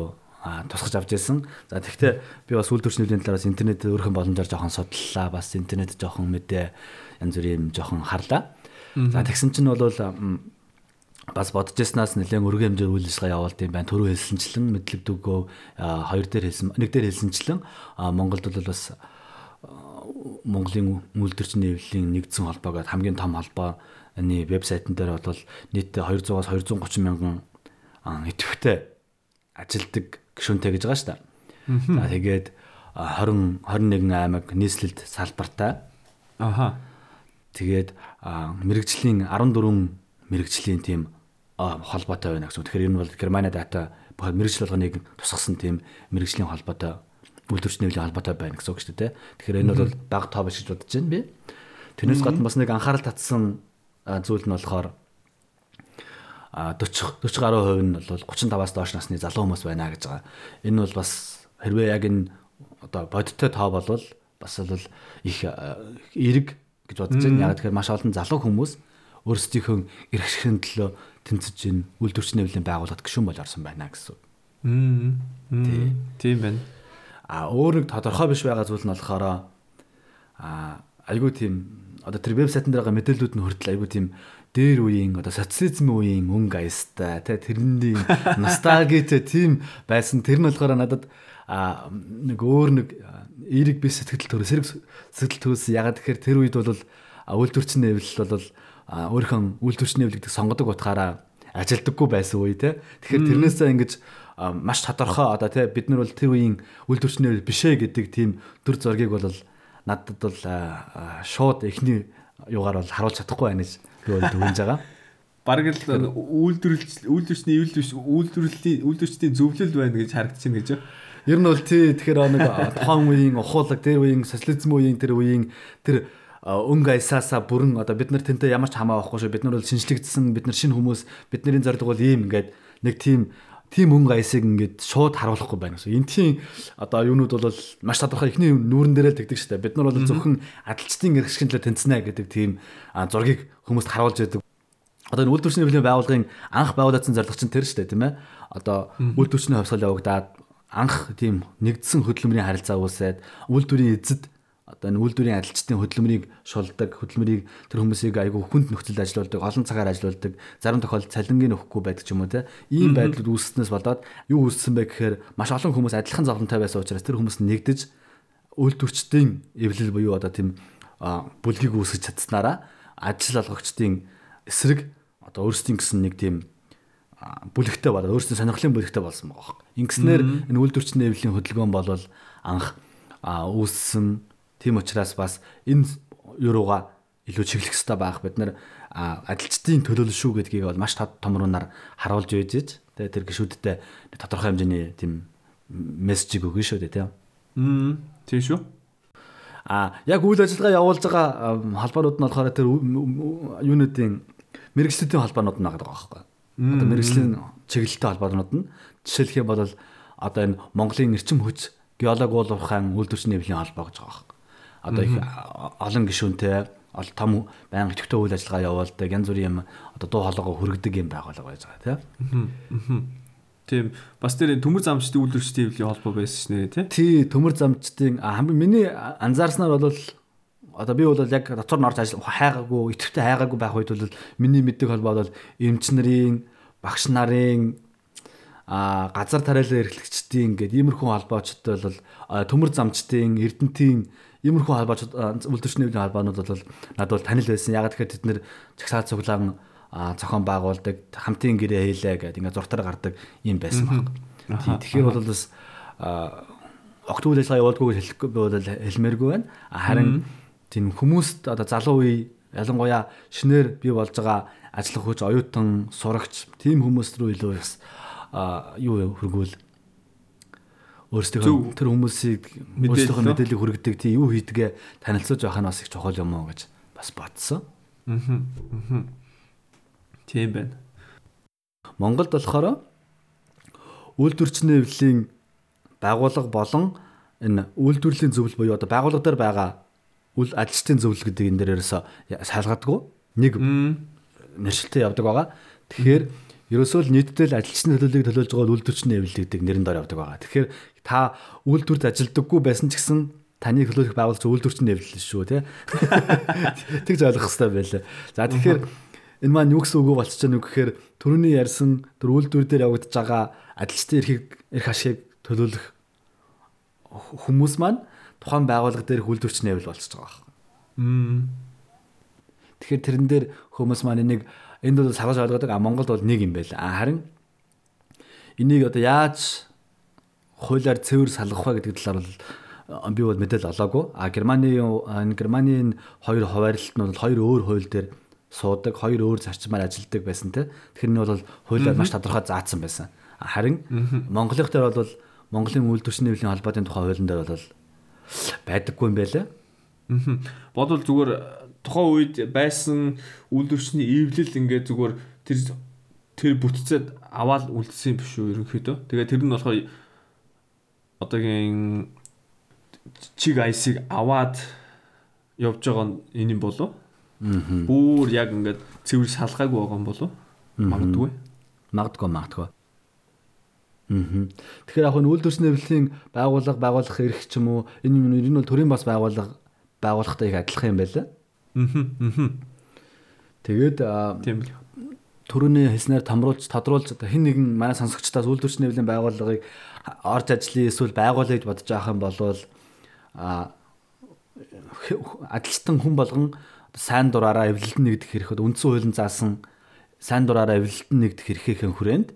тусгаж авч байсан. За тэгвэл би бас үйлдвэрчний хэвлэлийн талаар бас интернет өөрхөн боломжоор жоохон судаллаа. Бас интернет жоохон мэдээ янз бүрийн юм жоохон харлаа. За тэгсэн чинь бол бас бодож яснаас нэлээд өргөн хэмжээр үйл ажиллагаа явуулд юм байна. Төрөө хэлсэнчлэн мэдлэгдүгөө а, хоёр дээр хэлсэн нэг дээр хэлсэнчлэн Монголд бол бас Монголын үйлдвэрчний хэвлэлийн нэгдсэн холбоо гэдэг хамгийн том холбооны вебсайтн дээр бол нийтдээ 200-аас 230 мянган идэвхтэй ажилдаг гишүүнтэй гэж байгаа шүү дээ. За тэгээд а, 20 21 аймаг нийслэлд салбартай.
Аха.
Тэгээд мэрэгжлийн 14 мэрэгжлийн тийм холбоотой байна гэсэн. Тэгэхээр энэ бол Германи дата мэрэгжил болгоныг тусгасан тийм мэрэгжлийн холбоотой үйлдвэрчний нэвлийн холбоотой байна гэсэн үг шүү дээ. Тэгэхээр энэ бол баг тоо биш гэж бодож байна би. Тэрнээс гадна бас нэг анхаарал татсан зүйл нь болохоор а 40 40 гаруй хувь нь бол 35-аас доош насны залуу хүмүүс байна гэж байгаа. Энэ бол бас хэрвээ яг энэ одоо бодиттой тоо болвол бас бол их эрэг гэж бодож байна. Яг тэгэхээр маш олон залуу хүмүүс өөрсдийнхөө эрх ашигын төлөө тэнцэж ин үйлдвэрчний нэвлийн байгууллагад гишүүн болж орсон байна гэсэн.
Тий. Тийм байна.
А өөр нэг тодорхой биш байгаа зүйл нь болохоор а айгүй тийм одоо тэр вебсайтн дээр байгаа мэдээллүүд нь хүртэл айгүй тийм дээр үеийн одоо социализм үеийн өнгө аястай тий тэрний ностальгитэй тийм байсан тэр нь болохоор надад а нэг өөр нэг эерэг би сэтгэл төрөө сэрэг сэтгэл төрөөс ягаад тэгэхээр тэр үед бол үйлдвэрчний нэвлэл бол өөрийнхөө үйлдвэрчний нэвлэгдэх сонгодог утгаараа ажилдаггүй байсан үе те. Тэгэхээр тэрнээсээ ингэж маш тодорхой одоо те бид нар бол тэр үеийн үйлдвэрчний нэвлэл бишээ гэдэг тийм төр зургийг бол надад бол шууд эхний юугаар бол харуулж чадахгүй байна гэж би бол дүгнж байгаа.
Бараг л үйлдвэрлэл үйлдвэрчний үйлдвэрлэлийн үйлдвэрчдийн зөвлөл байна гэж харагдчихна гэж.
Ер нь бол тий тэгэхээр нэг тухайн үеийн ухуулаг тэр үеийн социализм үеийн тэр үеийн тэр өнгө аясаасаа бүрэн одоо бид нар тэнтэй ямар ч хамаа авахгүй шүү бид нар бол шинжлэгдсэн бид нар шинэ хүмүүс бидний зорилго бол ийм ингээд нэг тийм тийм өнгө аясыг ингээд шууд харуулахгүй байна гэсэн. Энэ тийм одоо юунууд бол маш тодорхой ихний нүүрэн дээрээ тэгдэг дээ. Бид нар бол зөвхөн адалчдын эрх шинжилгээ тэнцэнэ гэдэг тийм зургийг хүмүүст харуулж яадаг. Одоо энэ үйлдвэрчний нэвлийн байгууллагын анх байгуулагдсан зорилго чинь тэр дээ, тийм ээ. Одоо үйлдвэрчний хувьсгал явагдаад анх тийм нэгдсэн хөдөлмөрийн харилцаа үүсээд үйлдвэрийн эзэд одоо энэ үйлдвэрийн адилчдын хөдөлмөрийг шулдаг, хөдөлмөрийг тэр хүмүүсийг айгүй хүнд нөхцөлд ажилуулдаг, олон цагаар ажилуулдаг, зарим тохиолдолд цалингийн өгөхгүй байдаг ч юм уу те. Ийм байдлууд үүсснээс болоод юу үүссэн бэ гэхээр маш олон хүмүүс адилхан зовлонтой байсан учраас тэр хүмүүс нэгдэж үйлдвэрчдийн эвлэл буюу одоо тийм бүлгийг үүсгэж чадсанараа ажил олгогчдын эсрэг одоо өөрсдийн гэсэн нэг тийм бүлэгтэй болоод өөрсдийн сонирхлын бүлэгтэй болсон байгаа юм. Ингэснээр энэ үйлдвэрчний эвлийн хөдөлгөөн бол анх үүссэн. Тийм учраас бас энэ юурууга илүү чиглэх хэрэгтэй байх. Бид нар адилчдын төлөөлөл шүү гэдгийг бол маш томруунаар харуулж байж ич. Тэгээ тэр гişүүдтэй тодорхой хэмжээний тийм мессежийг өгнө шүү дээ тийм.
Аа тийм шүү.
А яг үйл ажиллагаа явуулж байгаа холбоонууд нь болохоор тэр юунуудын мэрэгчлүүдийн холбоонууд нь байгаа байхгүй. Одоо мэрэгжлийн чиглэлтэй холбоонууд нь жишээлх юм бол одоо энэ Монголын эрчим хүч геолог уулуурхайн үйлдвэрчний нэвлийн холбоо гэж байгаа юм. Одоо их олон гишүүнтэй том байнга идэвхтэй үйл ажиллагаа явуулдаг янз бүрийн юм одоо дуу хоолойгоо хүргэдэг юм байгуулга байж байгаа
тийм. Тийм бас тэр төмөр замчдын үйлдвэрчдийн нэвлийн холбоо байсан шнэ тий.
Тий төмөр замчдын хамгийн миний анзаарснаар бол одоо би бол яг дотор нь орж ажил хайгаагүй идэвхтэй хайгаагүй байх үед бол миний мэддэг холбоо бол эмч нарын багш нарын а газар тариалан эрхлэгчдийн ингээд иймэрхүү холбоочтой бол төмөр замчдын эрдэнтийн иймэрхүү холбооч үйлдвэрчний холбоонууд бол надад бол танил байсан. Яг тэгэхээр тэд нэр чагсаал цуглаан зохион байгуулдаг, хамтын гэрээ хийлээ гэдэг ингээд зуртаар гардаг юм байсан баг. Тэгэхээр бол бас огт үйл ажиллагаа явуулдаггүй хэлэхгүй бол хэлмээргүй байна. Харин тийм хүмүүст одоо залуу үе ялангуяа шинээр бий болж байгаа ажиллах хүч оюутан сурагч тийм хүмүүс рүү илүү бас юу хөргүүл өөрсдийнхөө тэр хүмүүсийг өөрсдийнхөө мэдээллийг хүргэдэг тийм юу хийдгээ танилцуулж байх нь бас их чухал юм уу гэж бас бодсон.
Аа. Тийм байна.
Монголд болохоор үйлдвэрчний эвлийн байгууллага болон энэ үйлдвэрлэлийн зөвлөл буюу одоо байгууллага дээр байгаа үл ажилчдын зөвлөл гэдэг энэ дээр ерөөсө шалгадаггүй. Нэг нэршилтэй явдаг байгаа. Тэгэхээр ерөөсөө л нийтдээ л ажилчны төлөвлөлийг төлөөлж байгаа үйлдвэрчний эвлэл гэдэг нэрэн дор явдаг байгаа. Тэгэхээр та үйлдвэрт ажилдаггүй байсан ч гэсэн таны төлөөлөх байгууллага үйлдвэрчний эвлэл шүү те. Тэгж ойлгох хэрэгтэй байлаа. За тэгэхээр энэ маань юу гэсэн үг болчих чинь үг гэхээр төрөний ярьсан тэр үйлдвэр дээр явагдаж байгаа ажилчдын эрхийг эрх ашиг төлөөлөх хүмүүс маань тухайн байгууллага дээр үйлдвэрч нэвэл болчихж байгаа байна. Тэгэхээр тэрэн дээр хүмүүс маань энийг энд бол сагаж ойлгодог а Монголд бол нэг юм байл. А харин энийг одоо яаж хуулиар цэвэр салгах вэ гэдэг талаар бол би бол мэдээлэл олоогүй. А Германы Германы хоёр хуваарлалт нь бол хоёр өөр хууль дээр суудаг, хоёр өөр зарчмаар ажилладаг байсан те. Тэгэхээр энэ бол хуулиар маш тодорхой заасан байсан. Харин Монголын дээр бол Монголын үйлдвэрчний нэвлийн холбоотой тухай хуулийн дээр бол байдаггүй юм байлаа.
Аа. Бодвол зүгээр тухайн үед байсан үйлдвэрчний эвлэл ингээд зүгээр тэр тэр бүтцэд аваад үлдсэн юм биш үү ерөнхийдөө. Тэгээ тэр нь болохоор одоогийн чиг айсыг аваад явж байгаа нь энэ юм болов? Аа. Бүүр яг ингээд цэвэр салгаагүй байгаа юм болов? Магадгүй
магадгүй. Аа. Тэгэхээр яг нь үйлдвэрч нэвлийн байгууллага байгуулах эрх ч юм уу энэ энэ нь бол төрийн бас байгууллага байгуулахтай их адилхан юм байлаа. Аа. Тэгээд тийм төрөний хэлснээр томруулж тодруулж хэн нэгэн манай сонсогчдоос үйлдвэрч нэвлийн байгууллагыг орж ажлын эсвэл байгуулъя гэж бодож байгаа юм бол а адилтан хүн болгон сайн дураараа эвлэлтэн нэгдэх хэрэгэд үндсэн хуулийн заасан сайн дураараа эвлэлтэн нэгдэх эрхийнхэн хүрээнд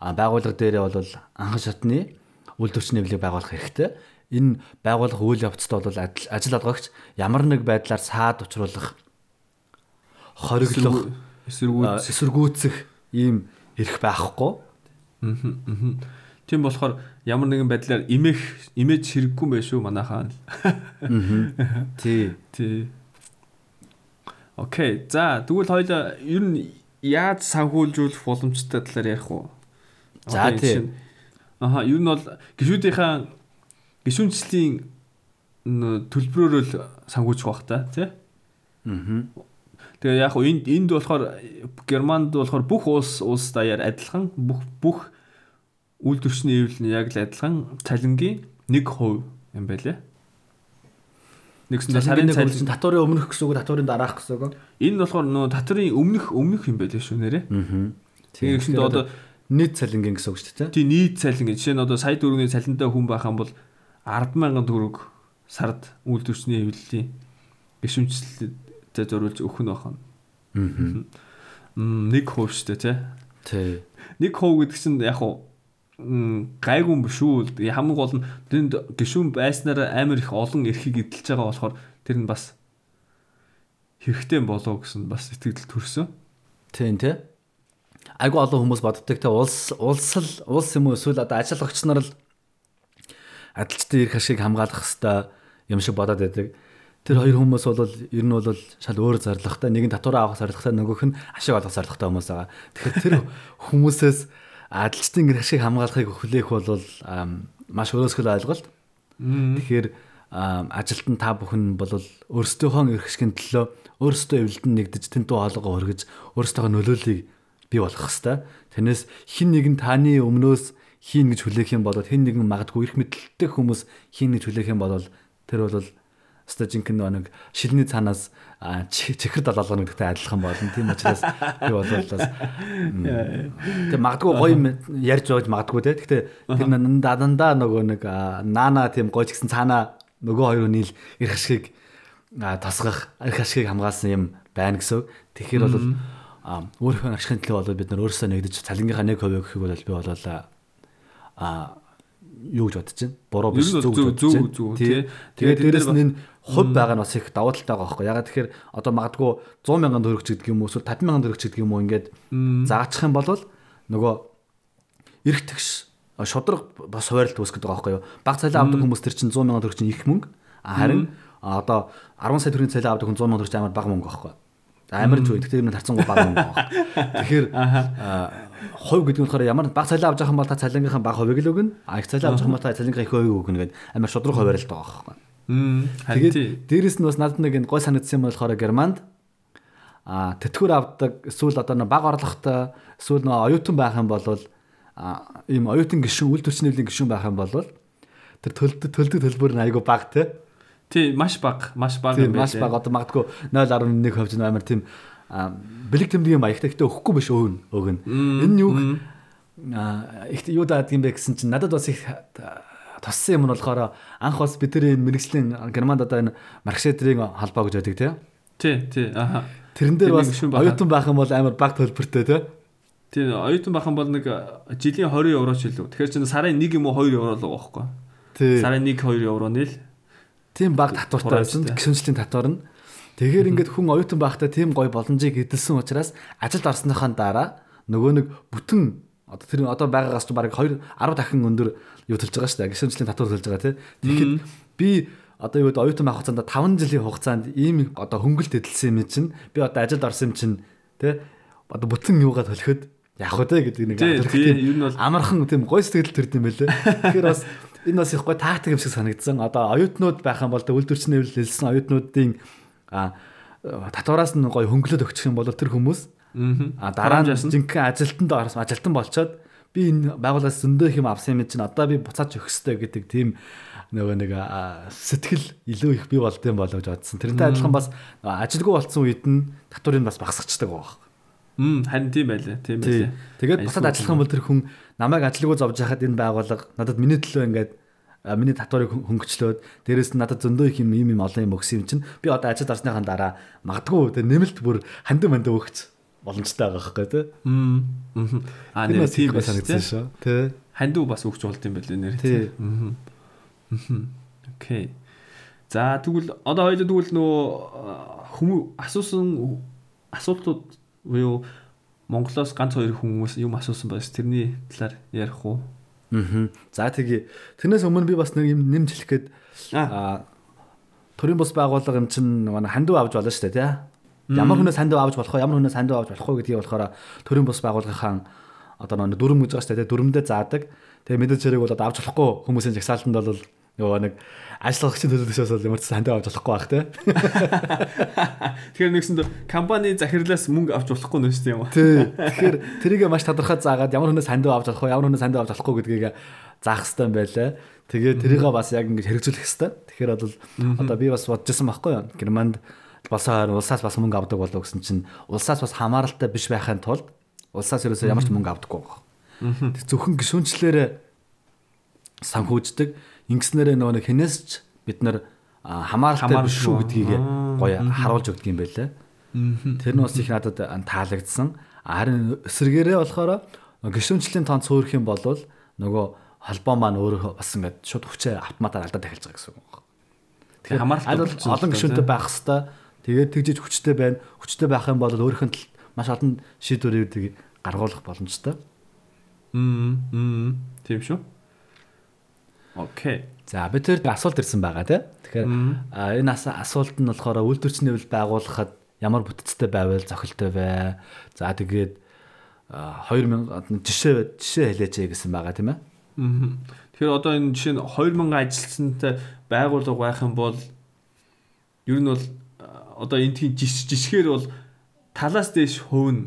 байгууллага дээрээ бол анхан шатны үйлдвэрч нэвлийг байгуулах хэрэгтэй. Энэ байгууллага үйл явцад бол ажил олгогч ямар нэг байдлаар саад учруулах хориглох эсэргүүцэх ийм эрх байхгүй.
Тийм болохоор ямар нэгэн байдлаар имэх имэж хэрэггүй байх шүү манайхаа.
Аа. Тий.
Тий. Окей. За тэгвэл хоёул ер нь яаж санхүүжүүлэх боломжтой талаар ярих уу?
За тийм.
Аха, ер нь бол гişүүдийнхаа гişүнчлийн төлбөрөөр л санхүүжих бах та тий. Аа. Тэгээ яг хуу энд энд болохоор Германд болохоор бүх улс улс даяар адилхан бүх бүх үйлдвэрчний эвлэл нь яг л адилхан цалингийн 1% юм байлээ.
Нэгсэндээ сарын цалин татварын өмнөх гэсэн үг татварын дараах гэсэн үг.
Энэ болохоор нөө татварын өмнөх өмнөх юм байлээ шүү нэрээ. Аа. Тэгээ нэгсэндээ одоо
нийт цалингийн гэсэн үг шүү дээ.
Тий нийт цалингийн жишээ нь одоо сая төгрөгийн цалинтай хүн байх юм бол 100000 төгрөг сард үйлдвэрчний эвлэлийн гişүнчлэлтэй зориулж өгөх нь байна. Аа. Нэг хувь шүү дээ
тий.
Тий. Нэг хувь гэдэг чинь яг хуу гайгүй юм биш үү? Хамгийн гол нь тэнд гişүн байснараа амар их олон эрхийг эдэлж байгаа болохоор тэр нь бас хэрэгтэй болоо гэсэн бас итгэл төрсөн.
Тийм тий. Айгу олон хүмүүс боддог те улс улс л улс юм уу эсвэл одоо ажиллагч нар л адилчдын эрх ашиг хамгаалах хэвээр юм шиг бодоод байдаг. Тэр хоёр хүмүүс бол ер нь бол шал өөр зорилготой нэг нь татвараа авах зорилготой нөгөөх нь ашиг олох зорилготой хүмүүс байгаа. Тэгэхээр тэр хүмүүсээс адилчдын эрх ашиг хамгаалахыг хүлээх бол маш өрөөсгөл ойлголт. Тэгэхээр ажилтан та бүхэн бол өөрсдийнхөө эрх ашигын төлөө өөрсдөө эвлэлдэн нэгдэж тэнтүү хоолойгоо хөргөж өөрсдийнхөө нөлөөллийг бий болох хэвээр. Тэрнээс хин нэгэн таны өмнөөс хийн гэж хүлээх юм бол хин нэгэн магадгүй эрх мэдэлтэй хүмүүс хийн гэж хүлээх юм бол тэр бол өстой жинхэнэ нэг шилний цаанаас чихэр далаалгана гэдэгтэй адилхан болно. Тийм учраас би бол бас тэг магадгүй гоё ярьж байж магадгүй те. Гэхдээ тэр дандаа нөгөө нэг наана тийм гоё ч гэсэн цаана нөгөө хоёр хүний эрх ашигыг тасгах эрх ашигыг хамгаалсан юм байна гэсэн. Тэгэхээр бол өөрийнхөө ашигын төлөө бол бид нар өөрсдөө нэгдэж цалингийнхаа 1% гэхийг бол би болоо а юу гэж бодож байна? Буруу биш
зөв зөв зөв тий.
Тэгээд дээрэс нь энэ хувь байгаа нь бас их давуу талтай байгаа байхгүй. Ягаад тэгэхээр одоо магадгүй 100 мянган төгрөг ч гэдэг юм уу эсвэл 50 мянган төгрөг ч гэдэг юм уу ингээд заачих юм бол нөгөө эрх тэгш шудраг бас хуваарлт үүсгэж байгаа байхгүй юу? Баг цалин авдаг хүмүүс тэр чинь 100 мянган төгрөг чинь их мөнгө. Харин одоо 10 сая төгрөгийн цалин авдаг хүн 100 мянган төгрөг амар бага мөнгө байхгүй юу? Амар ч үе. Тэгэхээр энэ тарцсангүй баг юм байна. Тэгэхээр хувь гэдэг нь болохоор ямар баг цалин авч байгаа юм бол та цалингийнхаа баг хувийг л өгнө. А их цалин авч байгаа юм бол та цалингийнхаа их хувийг өгнө гэдэг амар шудраг хуваарилт байгаа байхгүй. Тэгээд дээрэс нь бас надад нэг гой санагдсан юм болохоор Германд а тэтгэвэр авдаг эсвэл одоо нэг баг орлоготой эсвэл нэг оюутан байх юм бол ийм оюутан гишүүн үйлдвэрчнээлийн гишүүн байх юм бол тэр төлдөг төлдөг төлбөр нь айгүй баг те
Тий, маш бага, маш бага
юм байна. Маш бага. Одоо магадгүй 0.1% нь амар тийм бэлэг тэмдгийн маягтай ихтэй өгөхгүй биш өгнө өгнө. Энэ юу их юу даад юм бэ гэсэн чинь надад бас их туссан юм нь болохоор анх бас бид энэ мэрэгжлийн Германд одоо энэ маркшедрийн холбоо гэж байдаг тий.
Тий, тий. Аха.
Тэрэн дээр бас оюутан байх юм бол амар баг төлбөртэй тий.
Тий, оюутан байх юм бол нэг жилийн 20 евро ч илүү. Тэгэхээр чинь сарын 1 юм уу 2 евро л байгаа байхгүй. Тий. Сарын 1 2 евро нийл
тийм баг татвартай байсан гişүнчлийн татвар нь. Тэгэхээр ингээд хүн оюутан байхдаа тийм гоё боломжийг эдэлсэн учраас ажилд орсныхаа дараа нөгөө нэг бүтэн одоо тэр одоо байгаагаас ч бараг 2 10 дахин өндөр юу төлж байгаа шүү дээ. Гişүнчлийн татвар төлж байгаа тийм. Тэгэхээр би одоо юу гэдэг оюутан байх хугацаанд 5 жилийн хугацаанд ийм одоо хөнгөлт эдэлсэн юм чинь би одоо ажилд орсон юм чинь тийм одоо бүтэн юугаа төлөхөд яах вэ гэдэг нэг
тий,
тийм амархан тийм гоё сэтгэл төрд юм байлээ. Тэгэхээр бас энэ бас их гоё тактик юм шиг санагдсан. Одоо оюутнууд байх юм бол үйлдвэрчний хэлсэн оюутнуудын татвараас нь гоё хөнгөлөд өгчих юм бол тэр хүмүүс а дараа нь жинхэнэ ажилтанд орсон ажилтан болчоод би энэ байгууллагаас зөндөө их юм авсан юм чинь одоо би буцааж өгөх хэрэгтэй гэдэг тийм нөгөө нэг сэтгэл илүү их бий болд юм болоо гэж бодсон. Тэрнтэй адилхан бас ажилгүй болцсон үед нь татварыг бас багасгачдаг байгаа.
Мм харин тийм байлаа. Тийм
Тий.
байлаа.
Тэгээд бусад ажиллах юм бол тэр хүн намайг ажилгүй зовж яхад энэ байгууллага надад миний төлөө ингээд миний татварыг хөн- хөнгөчлөөд дээрэс нь надад зөндөө их юм юм олон юм өгсөн юм чинь би одоо ажилд орсныхаа дараа магадгүй тэр нэмэлт бүр хандив мандив өгч боломжтой байгаа байхгүй
мгм. Аа нэр
бас
тийм байсан
санагдсан шүү. Тий.
Хандив бас өгч болд юм байлаа нэр.
Тий.
Мгм. Мгм. Окей. За тэгвэл одоо хоёул тэгвэл нөгөө хүмүүс асуусан асуултууд буюу Монголоос ганц хоёр хүмүүс юм асуусан байс тэрний талаар ярих уу?
Аа. За тэгээ тэрнээс өмнө би бас нэг юм нэмж хэлэх гээд
Аа.
төрийн бус байгууллага юм чинь манай хандив авч болно шүү дээ тий. Ямар хүнээс хандив авч болох вэ? Ямар хүнээс хандив авч болох вэ гэдгийг болохоор төрийн бус байгууллагын одоо нэг дүрм гэж байгаа шүү дээ тий. Дүрмдээ заадаг. Тэгээ мэдээж хэрэг бол одоо авч болохгүй хүмүүсийн жагсаалтанд бол нөгөө нэг ажиллагчийн төлөвлөсөөс бол ямар ч хандив авч болохгүй байх тий.
Тэгэхээр нэгсэнд компани захирлаас мөнгө авч болохгүй нэ шүү дээ юм.
Тий. Тэгэхээр тэрийг маш тодорхой заагаад ямар хүнээс хандив авч болох вэ? Ямар хүнээс хандив авч болохгүй гэдгийг заах хэрэгтэй юм байлаа. Тэгээ тэрийг бас яг ингэж хэрэгжүүлэх хэрэгтэй. Тэгэхээр бол одоо би бас бодож байсан байхгүй юу? Германд болсоор улсаас бас мөнгө авдаг болов гэсэн чинь улсаас бас хамааралтай биш байхын тулд улсаас ерөөсөө ямар ч мөнгө авдаггүй. Тэг зөвхөн гişүнчлэрээ санхүүждэг. Ингэснээрээ нөгөө нэг хинээс ч бид нар хамааралтай биш шүү гэдгийг гоё харуулж өгдөг юм байлаа. Тэр нь бас их надад таалагдсан. Харин эсвэргээрээ болохоор гişүнчлийн тоон цөөрөх юм бол нөгөө холбоо маань өөрөө бас ингээд шууд хүчээ автоматар алдаад ахилж байгаа гэсэн үг байна.
Тэгээ хамааралтай
олон
та,
байх хэвээр тэгээд тэгжиж хүчтэй байна. Хүчтэй байх юм бол өөрийнх нь маш олон шийдвэрүүдийг гаргуулах боломжтой.
Мм. Мм. Тийм шүү. Окей.
За бид тэр асуулт ирсэн байгаа тий. Тэгэхээр энэ ас- асуулт нь болохоор үйлдвэрчний нэвэл байгуулахад ямар бүтцтэй байвал зохилтой бай. За тэгээд а, 2000 жишээ жишээ хэлээч гэсэн байгаа тийм ээ.
Тэгэхээр одоо энэ жишээ нь 2000 ажилтнтай байгууллага байх юм бол ер нь бол одоо энэ тийм жиш жишгээр бол талаас дээш хувь нь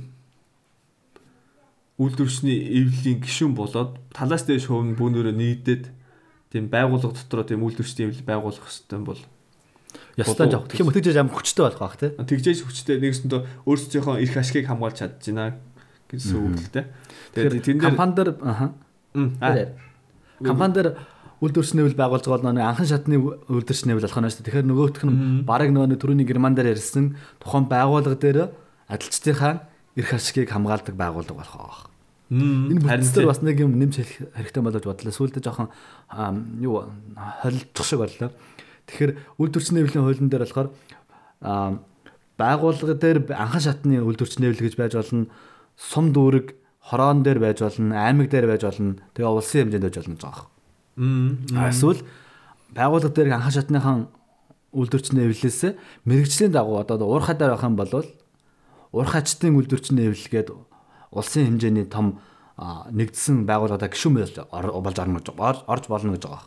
үйлдвэрчний эвлэлийн гишүүн болоод талаас дээш хувь нь бүүнөрөө нийдээд тийм байгууллага дотроо тийм үйлдвэрчний эвлэл байгуулах юм бол
Ястаа
Болов-
жоох. Тэгэхээр мөтөж амар хүчтэй болох бах тий.
тэгжээж хүчтэй нэгсэндээ өөрсдийнхөө эрх ашигыг хамгаалж чадж байна гэсэн үг л дээ. Тэгээд тэн дээр
компани дээр аха.
Мм, аа.
Компани дээр үйлдвэрчний нэвэл байгуулж байгаа бол нэг анхан шатны үйлдвэрчний нэвэл болох нь шүү дээ. Тэгэхээр нөгөөх нь бараг нөгөө түрүүний герман дээр ярьсан тухайн байгууллага дээр ажилчдынхаа эрх ашигыг хамгаалдаг байгууллага болох байх. Энэ бүтцээр бас нэг юм нэмж хэлэх хэрэгтэй болоод бодлоо. Сүүлдээ жоохон юу холилдох шиг боллоо. Тэгэхээр үйлдвэрчний нэвлийн хуулийн дээр болохоор байгууллага дээр анхан шатны үйлдвэрчний нэвлэл гэж байж болно. Сум дүүрэг хороон дээр байж болно, аймаг дээр байж болно. Тэгээ улсын хэмжээнд байж болно гэж байгаа. А Эсвэл байгууллага дээр анхан шатныхан үйлдвэрчний нэвлэлээс мэрэгжлийн дагуу одоо уурхай дээр байх юм бол уурхайчдын үйлдвэрчний нэвлэлгээд улсын хэмжээний том нэгдсэн байгууллагада гишүүн болж ор- болж орно гэж ор- орж болно гэж байгаа.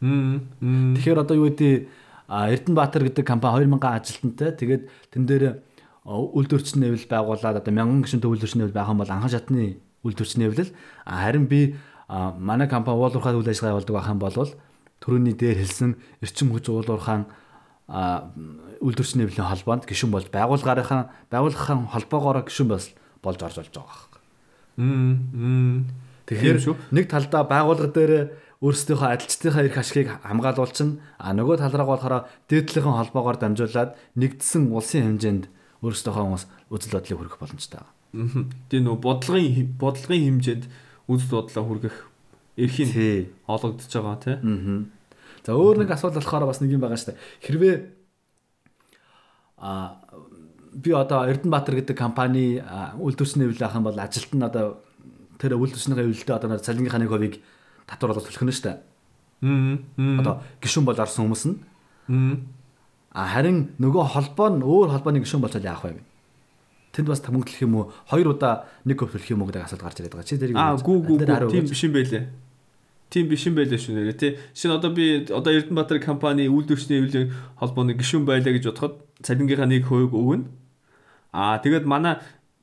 Тэгэхээр одоо юу гэдэг Эрдэнэбаатар гэдэг компани 2000 ажилтнтай. Тэгээд тэн дээр а, үйлдвэрчний нэвлэл байгуулад одоо 1000 гишүүнтэй үйлдвэрчний нэвлэл байх юм бол анхан шатны үйлдвэрчний нэвлэл. Харин би манай компани уулуурхай үйл ажиллагаа явуулдаг байх юм бол төрөний дээр хэлсэн эрчим хүч уулуурхаан а, үйлдвэрчний нэвлэлийн холбоонд гишүүн болж байгууллагынхаа байгууллагын холбоогоор гишүүн болж болж орж болж байгаа.
Мм. Мм.
Тэгэхээр
Тийм шүү.
нэг талдаа байгууллага дээр өөрсдийнхөө ажилчдынхаа эрх ашигыг хамгаалуулчин а нөгөө тал руу болохоор дээдлийн холбоогоор дамжуулаад нэгдсэн улсын хэмжээнд өөрсдийнхөө хүмүүс үзэл бодлыг хүргэх боломжтой байна.
Тэгээ нөө бодлогын бодлогын хэмжээнд үзэл бодлоо хүргэх эрхийг
Тий.
олгогдож байгаа тий.
Аа. За өөр нэг асуудал болохоор бас нэг юм байгаа шүү дээ. Хэрвээ а би одоо Эрдэнэбаатар гэдэг компани үйлдвэрчний хэвлэл авах юм бол ажилт нь одоо тэр үйлдвэрчнийхээ хэвлэлдээ одоо цалингийнхаа нэг хувийг татвар болоод төлөх нь дээ.
Мм.
Одоо гишүүн бол орсон хүмүүс нь.
Мм.
А харин нөгөө холбоо нь өөр холбооны гишүүн болчиход яах вэ? Тэнд бас тамгитлах юм уу? Хоёр удаа нэг хөв төлөх юм уу гэдэг асуудал гарч ирээд байгаа. Чи тэрийг
Аа гүү гүү тийм биш юм байлээ. Тийм биш юм байлээ шүү нэрэ тий. Шинэ одоо би одоо Эрдэнэбаатар компани үйлдвэрчний хэвлэлийн холбооны гишүүн байлаа гэж бодоход цалингийнхаа нэг хувийг өгнө. Аа тэгээд манай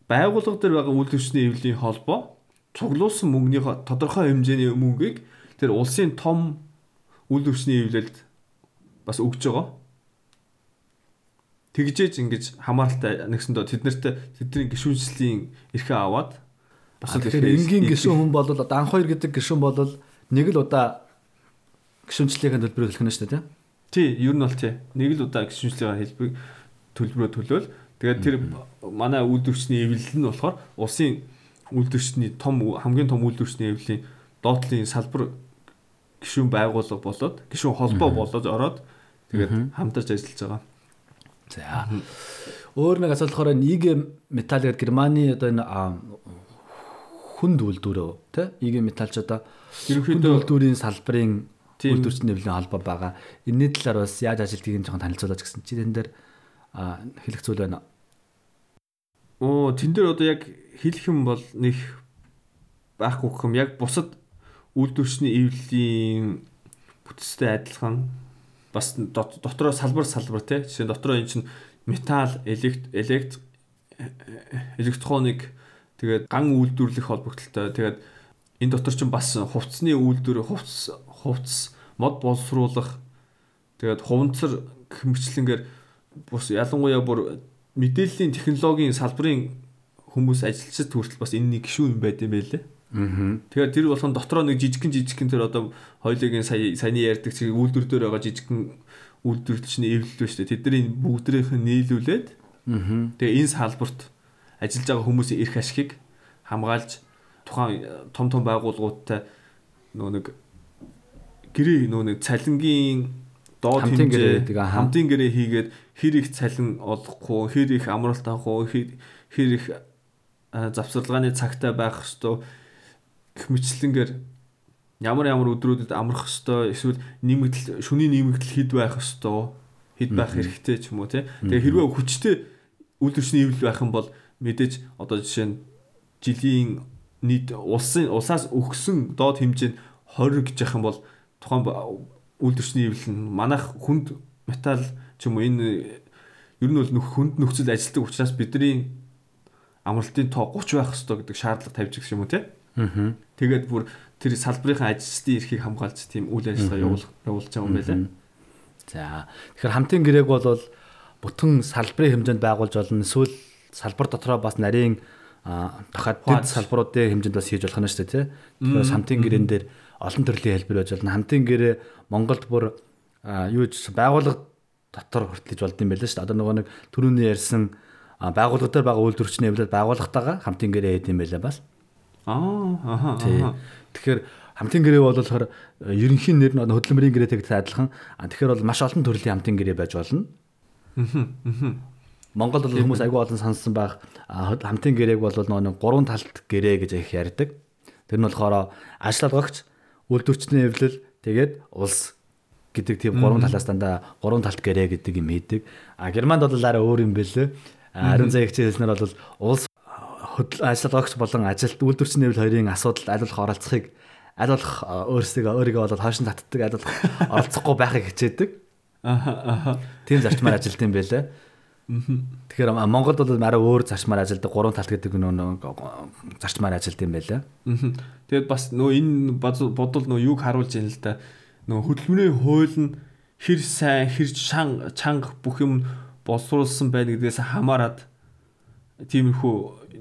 байгууллага дээр байгаа үйлдвэрчний хэвлэлийн холбоо цуглуулсан мөнгөний тодорхой хэмжээний мөнгийг тэр улсын том үйлдвэрчний хэвлэлд бас өгж байгаа. Тэгжээж ингэж хамааралтай нэгсэндөө тэднэрт тэдний гишүүнслийн эрхээ аваад
Бас тэгэхээр энгийн гишүүн хүн бол анх хоёр гэдэг гишүүн бол нэг л удаа гишүүнчлэлийн төлбөрөөр төлөх нь шүү дээ
Тий,
тий.
ер нь бол тий. Нэг л удаа гişүнчлийн хэлбэг төлбөрөө төлөөл. Тэгээд тэр манай үйлдвэрчний эвлэл нь болохоор улсын үйлдвэрчний том хамгийн том үйлдвэрчний эвлэлийн доотлын салбар гишүүн байгууллага болоод гишүүн холбоо болоод ороод тэгээд хамтарч ажиллаж байгаа.
За. Өөр нэг асуудал болохоор IG металл гэдэг Германы одоо энэ хүнд үйлдвэрөө тий IG металлч одоо хүнд
Ерөнхийдөө
үйлдвэрийн салбарын
Тийм.
үйлдвэрчний нэвлийн холбоо байгаа. Энэний талаар бас яаж ажилтгийг нь жоохон танилцуулаач гэсэн. Чи тэн дээр хэлэх зүйл байна.
Оо тэн дээр одоо яг хэлэх юм бол нэг байхгүй юм яг бусад үйлдвэрчний эвлэлийн бүтцтэй адилхан. Бас дот- дотроо салбар салбар тий жишээ нь дотроо эн чинь металл элект элект электроник тэгээд ган үйлдвэрлэх холбогдлолтой тэгээд энэ дотор чинь бас хувцсны үйлдвэр хувцс хувцс мод боловсруулах тэгээд хуванцар хэмжлэнгээр бус ялангуяа бүр мэдээллийн технологийн салбарын хүмүүс ажилчид хүртэл бас энэ нэг гişүү юм байт юм байлээ.
Аа.
Тэгэхээр тэр болгон дотроо нэг жижигхэн жижигхэн тэр одоо хоёулын сая саяны ярьдаг чиг үйлдвэр дээр байгаа жижигхэн үйлдвэрлэгчний эвлэл ба шүү дээ. Тэдний бүгдрийнх нь нийлүүлээд
Аа.
тэгээ энэ салбарт ажиллаж байгаа хүмүүсийн эрх ашигыг хамгаалж тухайн э, том том байгууллагуудтай нөгөө нэг гэрээ нөгөө нэг цалингийн доод хэмжээ. хамтын гэрээ хийгээд хэр их цалин олохгүй хэр их амралт авах хэр их завсарлагын цагтай байх хэвээр гэх мэтлэнгээр ямар ямар өдрүүдэд амрах хэвээр эсвэл нэмэгдэл шүний нэмэгдэл хэд байх хэвээр хэд байх хэрэгтэй ч юм уу тий. Тэгээ хэрвээ хүчтэй үйлдвэрчний эвлэл байх юм бол мэдээж одоо жишээ нь жилийн нийт улсын улсаас өгсөн доод хэмжээ нь 20 гэж явах юм бол тухайн үйлдвэрчний эвлэл нь манайх хүнд металл ч юм уу энэ ер нь бол нөх хүнд нөхцөл ажилтдаг учраас бидний амралтын тоо 30 байх хэрэгтэй гэдэг шаардлага тавьж гэх юм уу тий.
Аа.
Тэгээд бүр тэр салбарынхаа ажилчдын эрхийг хамгаалж тийм үйл ажиллагаа явуул явуулж байгаа юм байлаа.
За. Тэгэхээр хамтын гэрээг бол бүтэн салбарын хэмжээнд байгуулж болно. Эсвэл салбар дотроо бас нарийн
Хувааж.
салбаруудын хэмжээнд бас хийж болох нь шүү дээ, тий. Тэгэхээр хамтын гэрээн дээр олон төрлийн хэлбэр байж болно. Хамтын гэрээ Монголд бүр юу гэж байгууллага дотор хүртэл болж болд юм байлаа шүү дээ. Одоо нөгөө нэг түрүүний ярьсан байгууллага дээр байгаа үйлдвэрчний хэвлэл байгууллагатайгаа хамтын гэрээ хийд юм байлаа бас.
Аа.
Тэгэхээр хамтын гэрээ бол болохоор э, ерөнхий нэр нь хөдөлмөрийн гэрээтэй адилхан. Тэгэхээр бол маш олон төрлийн хамтын гэрээ байж болно. Монголд бол хүмүүс айгүй олон сонссон байх хамтын гэрээг бол нөгөө нэг гурван талт гэрээ гэж их ярьдаг. Тэр нь болохоор ажиллагч, үйлдвэрчний эвлэл, тэгээд улс гэдэг тийм гурван талаас дандаа гурван талт гэрээ гэдэг юм хийдэг. А Германд бол арай өөр юм бэлээ. Ариун зай хичээл хэлснээр бол улс ажиллагч болон ажилт үйлдвэрчний эвлэл хоёрын асуудалд аль болох оролцохыг аль болох а, өөрсдөө өөрийгөө бол хойш нь татдаг аль болох оролцохгүй байхыг хичээдэг.
Аха.
Тийм зарчмаар ажилт юм байлаа. Тэгэхээр Монголд бол арай өөр зарчмаар ажилдаг гурван талт гэдэг нөө зарчмаар ажилт юм байлаа.
Тэгээд бас нөө энэ бодвол нөө юг харуулж яана л да. Нөө хөдөлмөрийн хууль нь хэр сайн, хэр чанга, чанга бүх юм боловсруулсан байна гэдгээс хамаарат тиймэрхүү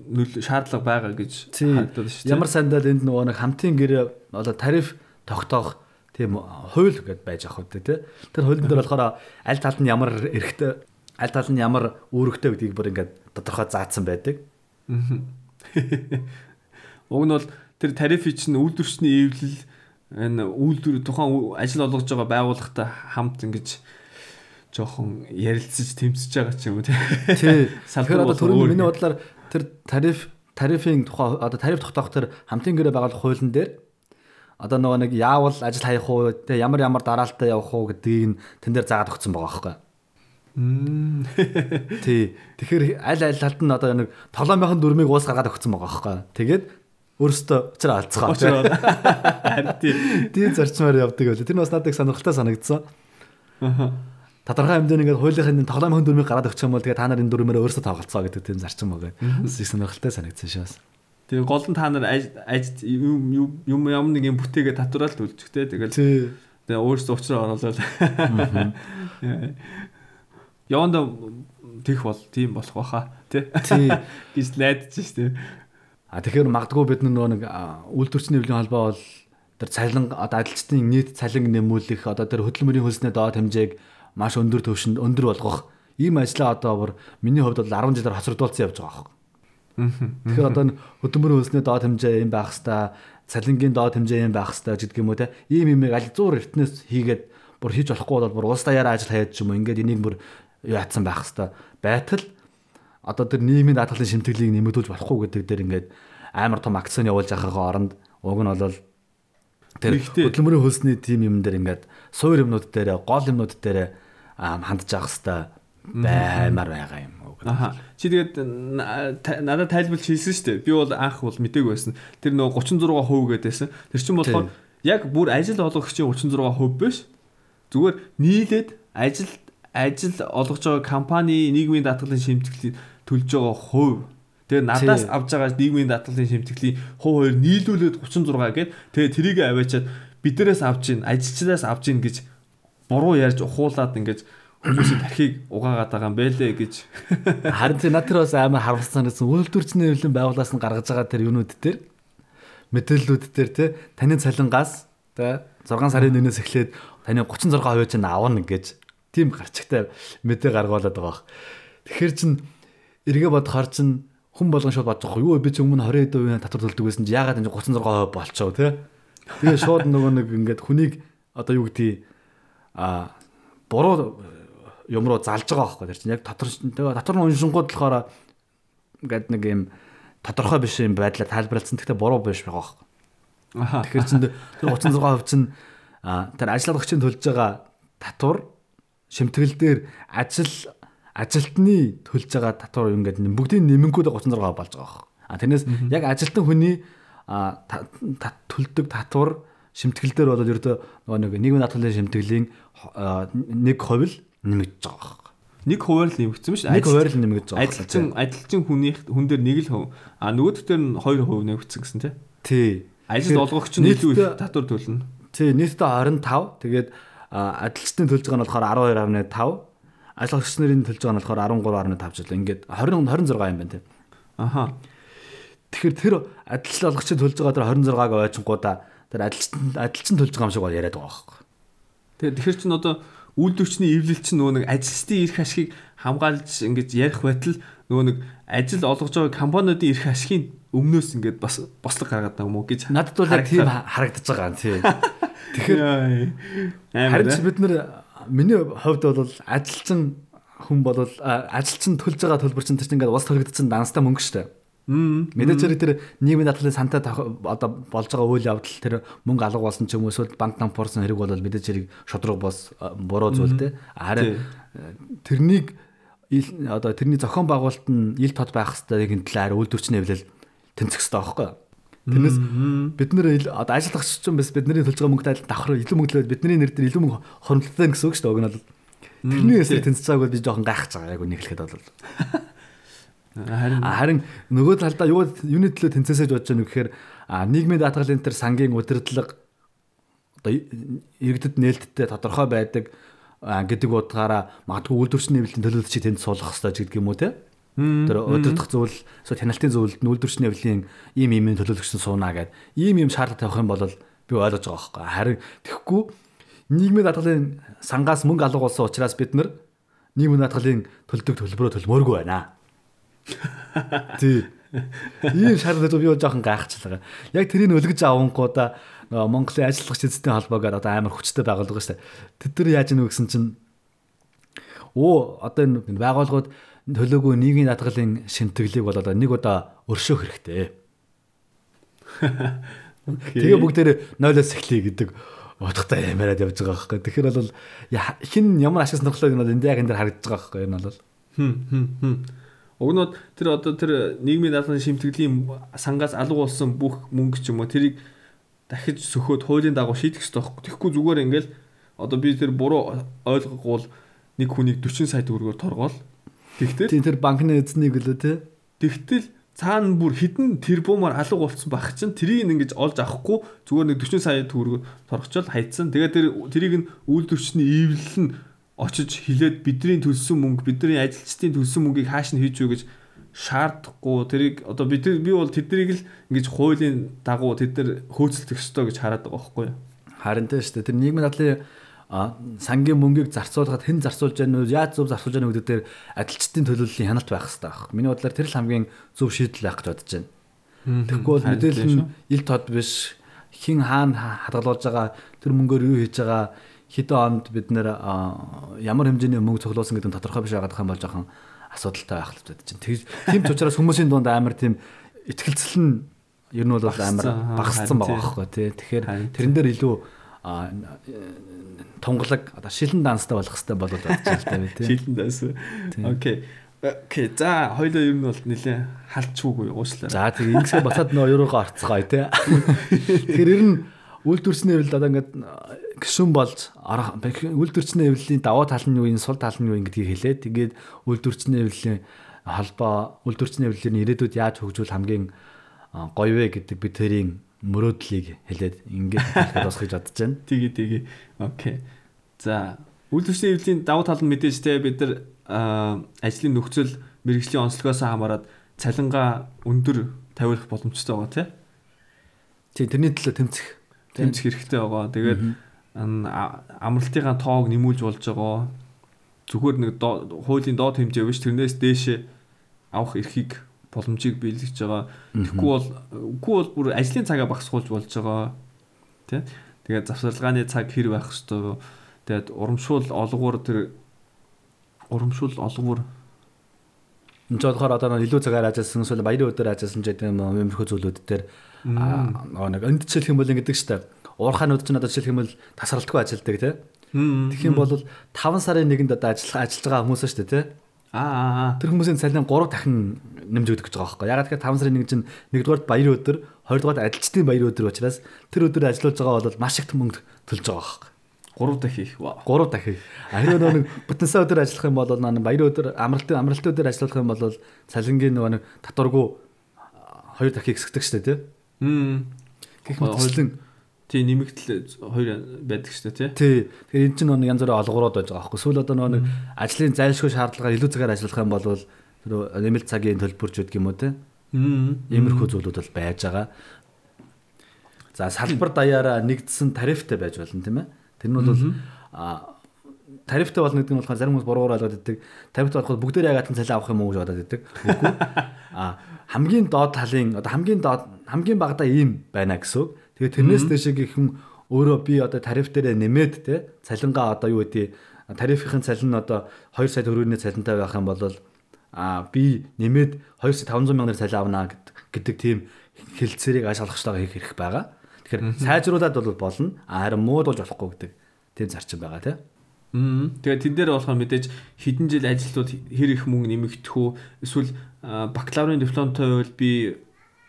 нөл шаардлага байгаа гэж харагдаад шүү дээ.
Ямар сандал энд нөгөө нэг хамтын гэрээ одоо тариф тогтоох тийм хууль гэдээ байж ах үү те. Тэр хуулийн дээр болохоор аль талд нь ямар эрхтэй аль талд нь ямар үүрэгтэй гэдгийг бүр ингээд тодорхой заасан байдаг.
Уг нь бол тэр тариф чинь үйлдвэрчний эвлэл энэ үйлдвэр тухайн ажил олгож байгаа байгууллагатай хамт ингэж жоохон ярилцаж тэмцэж байгаа ч юм уу тий.
Тэгэхээр одоо
өөр
миний бодлоор тэр тариф тарифын тухай одоо тариф тогтоох тэр хамтын гэрээ байгуулах хуулийн дээр одоо нөгөө нэг яавал ажил хаях уу те ямар ямар дараалтаа явах уу гэдгийг нь тэн дээр заагаад өгсөн байгаа байхгүй. Тий. Тэгэхээр аль аль талд нь одоо нэг тоглоомынхын дүрмийг уус гаргаад өгсөн байгаа байхгүй. Тэгээд өөрөөсөө учраа алдцгаа.
Очроо. Харин тий.
Зарчмаар явдаг байлаа. Тэр нь бас надад их сонирхолтой санагдсан.
Аха.
Тодорхой хэмжээний ингээд хуулийнхын тоглоомын дүрмийг гараад өгчих юм бол тэгээ та нарын дүрмээрээ өөрсдөө тоглолцоо гэдэг тийм зарчим байгаа. Бас их сонирхолтой санагдсан бас.
Тэгээ гол нь та нар аж аж юм юм- юм нэг юм бүтээгээ татвараад үлдчих те. Тэгэл тэгээ өөрсдөө уучраа оруулаад. Яванда тийх бол тийм болох баха тий. Гэж найдаж штэ.
А тэгэхээр магадгүй бид нөгөө нэг үйлдвэрчний хөвлийн холбоо бол тэр цалин одоо ажилчдын нийт цалин нэмүүлэх одоо тэр хөдөлмөрийн хөлсний доод хэмжээг маш өндөр түвшинд өндөр болгох ийм ажлаа одоо бүр миний хувьд бол 10 жилээр хоцрогдуулсан явж байгаа байхгүй. Тэгэхээр одоо хөдөлмөрийн хөлсний доод хэмжээ юм байх хэвээр цалингийн доод хэмжээ юм байх хэвээр гэдэг юм уу те. Ийм юмыг аль зуур эртнээс хийгээд бүр хийж болохгүй бол бүр улс даяараа ажил хаяад ч юм уу ингээд энийг бүр яатсан байх хэвээр байтал одоо тэр нийгмийн даатгалын шимтгэлийг нэмэгдүүлж болохгүй гэдэг дээр ингээд амар том акцент явуулж байгаага оронд уг нь бол тэр хөдөлмөрийн хөлсний тим юм дээр ингээд суур юмнууд дээр гол юмнууд дээр хандж явах хэвээр баймаар байгаа юм.
Аха. Чи тэгээд надад тайлбарлаж хэлсэн шүү дээ. Би бол анх бол мдэггүй байсан. Тэр нөгөө 36% гэдээсэн. Тэр чинь болохоор яг бүр ажил олгогчийн 36% биш. Зүгээр нийлээд ажил ажил олгож байгаа компани нийгмийн даатгалын шимтгэлийг төлж байгаа хувь. Тэгээ надаас авж байгаа нийгмийн даатгалын шимтгэлийн хувь хоёр нийлүүлээд 36 гээд тэгээ трийг аваачаад биднээс авч гин ажилчдаас авч гин гэж буруу ярьж ухуулаад ингэж хүмүүсийн тархийг угаагаад байгаа юм бэлээ гэж
Харин тэр над тэр бас амар харамссан гэсэн үйлдвэрчний хөвлийн байгууллаас нь гаргаж байгаа тэр юунууд дээр мэдээллүүд дээр те таны цалингаас те 6 сарын 1-ээс эхлээд таны 36% чинь авна гэж тийм гарчигтай мэдээ гаргуулад байгаа бох. Тэгэхээр чин эргээ бодохоор чин хүн болгон шууд байгаа юу би чи өмнө 20% татвар төлдөг байсан чи яагаад энэ 36% болчихоо те. Тэгээ шууд нөгөө нэг ингээд хүнийг одоо юу гэдгийг а буруу юм руу залж байгаа байхгүй тэр чинь яг татвар татвар нь уншингууд болохоор ингээд нэг юм тодорхой биш юм байдлаар тайлбарлагдсан гэхдээ буруу биш байгаа байхгүй. Тэгэхээр чинь тэр 36% чинь тэр ажиллагчийн төлж байгаа татвар шимтгэл дээр ажил ажилтны төлж байгаа татвар ингээд бүгдийн нэмэнгүүд 36% болж байгаа байхгүй. А тэрнээс яг ажилтан хүний төлдөг татвар шимтгэл дээр бол ердөө нэг нийгмийн даатгалын шимтгэлийн нэг хувь нэмэгдэж байгаа байхгүй.
Нэг хуваар л нэмэгдсэн дээ.
Нэг хуваар л нэмэгдэж байгаа.
Ажилчин ажилчин хүнийх хүн дээр нэг л хөв. А нөгөөх дээр нь 2% нэмэгдсэн гэсэн тий.
Тий.
Ажил олгогч нь илүү их татвар төлнө.
Тий, нийтдээ 25. Тэгээд а, ажилчдын төлж байгаа нь болохоор 12.5. Ажиллагч нарын төлж байгаа нь болохоор 13.5 жил. Ингээд 20 26 юм байна тий.
Аха.
Тэгэхээр тэр ажилч олгогчид төлж байгаа тэр 26-аг ойчингуудаа тэр ажилч ажилчин төлж байгаа юм шиг яриад байгаа байхгүй.
Тэгээ тэгэхэр чин одоо үйлдвэрчний эвлэл чинь нөгөө нэг ажилчдын эрх ашигыг хамгаалж ингэж ярих байтал нөгөө нэг ажил олгож байгаа компаниудын эрх ашигын өмнөөс ингээд бас бослог гаргаад байгаа юм уу гэж
Надад бол яг тийм харагдаж байгаа юм тий.
Тэгэхээр
Харин ч бид нар миний хувьд бол ажилчин хүн бол ажилчин төлж байгаа төлбөр чинь тэр чинь ингээд улс төрөгдсөн данстай мөнгө шүү дээ. Хэрэг тэр нийгмийн даатгалын сантай одоо болж байгаа үйл явдал тэр мөнгө алга болсон ч юм уу эсвэл банк нампуурсан хэрэг бол мэдээж хэрэг шодрог бос а, буруу зүйл те. Харин э, тэрнийг ил- одоо тэрний зохион байгуулалт нь ил тод байх хэвээр талаар үйлдвэрчний хэвлэл тэнцэх хэрэгтэй байхгүй юу? Тэрнээс бид нэр одоо ажиллагч ч юм бас бидний төлж байгаа мөнгөтэй давхар илүү мөнгө төлөөд бидний нэр дээр илүү мөнгө хоримтлаа гэсэн үг шүү дээ. Уг нь бол тэрний эсрэг тэнцэж байгааг би жоохон гайхаж байгаа яг хэлэхэд бол.
Харин
Харин нөгөө талдаа юу юуны төлөө тэнцээсэж бодож байгаа юм гэхээр а, нийгмийн даатгалын тэр сангийн удирдлага одоо иргэдэд нээлттэй тодорхой байдаг гэдэг утгаараа магадгүй үйлдвэрчний хэвлэлийн төлөөлөлт чи тэнд суулгах хэрэгтэй гэдэг юм уу те? Тэр удирдах зүйл эсвэл хяналтын зөвлөлд нь үйлдвэрчний хэвлэлийн ийм ийм төлөөлөгч нь суунаа гэд. Ийм ийм шаардлага тавих юм бол би ойлгож байгаа байхгүй. Харин тэгэхгүй нийгмийн даатгалын сангаас мөнгө алга болсон учраас бид нар нийгмийн даатгалын төлдөг төлбөрөө төлмөөргүй байна. Тий. Ийм шаардлага би жоохон гайхчихлаа. Яг тэрийг өлгөж авангуудаа Монголын ажиллагч эзэнтийн холбоогаар одоо амар хүчтэй байгуулга шүү дээ. Тэд нар яаж ийнө гэсэн чинь оо одоо энэ байгууллагууд төлөөгүй нийгмийн даатгалын шинтгэлийг бол нэг удаа өршөөх хэрэгтэй. Тэгээ бүгдээр 0-оос эхлэе гэдэг утгатай ямарад явж байгаа байхгүй. Тэгэхээр бол хин ямар ашиг сонирхлыг нь бол энд яг энэ дэр харагдаж байгаа байхгүй. Энэ бол.
Угнууд тэр одоо тэр нийгмийн даатгалын шимтгэлийн сангаас алга болсон бүх мөнгө ч юм уу тэрийг дахиж сөхөөд хуулийн дагуу шийдэх хэрэгтэй байхгүй. Тэгэхгүй зүгээр ингээл одоо би тэр буруу ойлгохгүй нэг хүнийг 40 сая төгрөгөөр торгоол. Тэгтэл
тийм тэр банкны эзнийг лөө те.
тэгтэл цаана бүр хідэн тэрбумаар алга болцсон байх чинь тэрийг ингэж олж авахгүй зүгээр нэг 40 сая төгрөг торгочвол хайцсан. Тэгээд тэр тэрийг нь үйлдвэрчний ивлэл нь очиж хилээд бидний төлсөн мөнгө бидний ажилчдын төлсөн мөнгийг хааш нь хийж үү гэж шаардахгүй тэрийг одоо бид би бол тэднийг л ингэж хуулийн дагуу тэд нар хөөцөлдөх ёстой гэж хараад байгаа байхгүй юу?
Харин тэ шүү дээ. Тэр нийгмийн дадлын сангийн мөнгийг зарцуулахад хэн зарцуулж байгаа нь яаж зөв зарцуулж байгаа нь гэдэг дээр ажилчдын төлөөллийн хяналт байх хэрэгтэй баг. Миний бодлоор тэр л хамгийн зөв шийдэл байх гэж бодож байна. Тэгэхгүй бол мэдээлэл нь ил тод биш хин хаана хадгалуулж байгаа тэр мөнгөөр юу хийж байгаа хэдэн онд бид нэр ямар хэмжээний мөнгө цуглуулсан гэдэг нь тодорхой биш байгаад байгаа юм бол жоохон асуудалтай байх л байна. Тэгж тийм ч учраас хүмүүсийн дунд амар тийм ихтгэлцэл нь ер нь бол амар багассан байгаа байхгүй тий. Тэгэхээр тэрэн дээр илүү тунгалаг одоо шилэн данстай болох хэрэгтэй болоод бодож л би тий.
Шилэн данс. Окей. Окей. За хоёулаа ер нь бол нэлээ халчгүй уушлаа.
За тэгээ ингэсээ бацаад нөө юуруугаа орцгоё тий. Тэгэхээр ер нь үйлдвэрчний хэвлэл одоо ингээд гişүн болж үйлдвэрчний хэвлэлийн даваа тал нь юу юм сул тал нь юу гэдгийг хэлээд тэгээд үйлдвэрчний хэвлэлийн холбоо үйлдвэрчний хэвлэлийн ирээдүйд яаж хөгжүүл хамгийн гоё вэ гэдэг бид тэрийн мөрөөдлийг хэлээд ингээд бас гэж бодож байна.
Тэгээ тэгээ. Окей. За үйлдвэрчний хэвлэлийн давуу тал нь мэдээж те бид нар ажлын нөхцөл мэрэгжлийн онцлогоос хамаарат цалингаа өндөр тавиулах боломжтой байгаа те.
Тийм тэрний төлөө тэмцэх
тэмцэх хэрэгтэй байгаа. Тэгээд амралтынхаа тоог нэмүүлж болж байгаа. Зүгээр нэг хуулийн доод хэмжээ биш тэрнээс дээшээ авах эрхийг боломжийг биелгэж байгаа. Тэгэхгүй бол үгүй бол бүр ажлын цагаа багасгуулж болж байгаа. Тэ? Тэгээд завсарлагын цаг хэр байх хэвээр. Тэгээд урамшуул олгуур тэр урамшуул олгуур
энэ ч болохоор одоо илүү цагаар ажилласан эсвэл баярын өдөр ажилласан гэдэг юм иймэрхүү зүйлүүд дээр аа нэг энд жишээлх юм бол ингэдэг штэ уурхаанууд ч надад жишээлх юм бол тасралтгүй ажилдаг тий Тэгэх юм бол 5 сарын нэгэнд одоо ажиллах ажиллаж байгаа хүмүүс дээ тий
Аа.
Тэр хүмүүсийн цалин 3 дахин нэмж өгдөг гэж байгаа байхгүй. Ягаад гэхээр 5 сарын 1 чинь 1-р баярын өдөр, 2-р ажилчдын баярын өдөр учраас тэр өдөр ажиллаж байгаа бол маш их мөнгө төлж байгаа байхгүй.
3 дахин их.
3 дахин. Ариун нэг бүтэнсээ өдөр ажиллах юм бол нэг баярын өдөр, амралтын амралтын өдөр ажиллах юм бол цалингийн нөгөө нэг татваргүй 2 дахин хэсэгдэг шүү дээ тий. Гэх мэтчлэн
тий нэмэгдэл хоёр байдаг шүү дээ тий.
Тэгэхээр энэ чинь нэг янз бүрийн олгороод байж байгаа байхгүй. Сүүл одоо нэг ажлын зайлшгүй шаардлагаар илүү цагаар ажиллах юм бол тэр нэмэлт цагийн төлбөрч гэдэг юм уу тий. Иймэрхүү зүйлүүд бол байж байгаа. За салбар даяараа нэгдсэн тарифтай байж болно тийм ээ. Тэр нь бол а тарифтай болно гэдэг нь болохоор зарим хүмүүс буруугаар ойлгоод байдаг. Тарифтай болоход бүгдээр ягаад цалин авах юм уу гэж бодоод байдаг. Үгүй. А хамгийн доод талын одоо хамгийн доод хамгийн багадаа ийм байна гэсэн. Тэгээ тэрнээс дэшээ гихэн өөрөө би одоо тариф дээр нэмээд те цалингаа одоо юу гэдэг тарифын цалин нь одоо 2 сая төгрөгийн цалинтай байх юм бол а би нэмээд 2 сая 500 мянган цалин авна гэдэг тийм хэлцээрийг ашиглахчлаа хийх хэрэг байгаа. Тэгэхээр сайжруулад бол болно. Харин муудуулж болохгүй гэдэг тийм зарчим байгаа тийм.
Тэгээ тэн дээр болохоор мэдээж хэдэн жил ажилтнууд хэр их мөнгө нэмэгдэх үү эсвэл бакалаврын дипломтой байвал би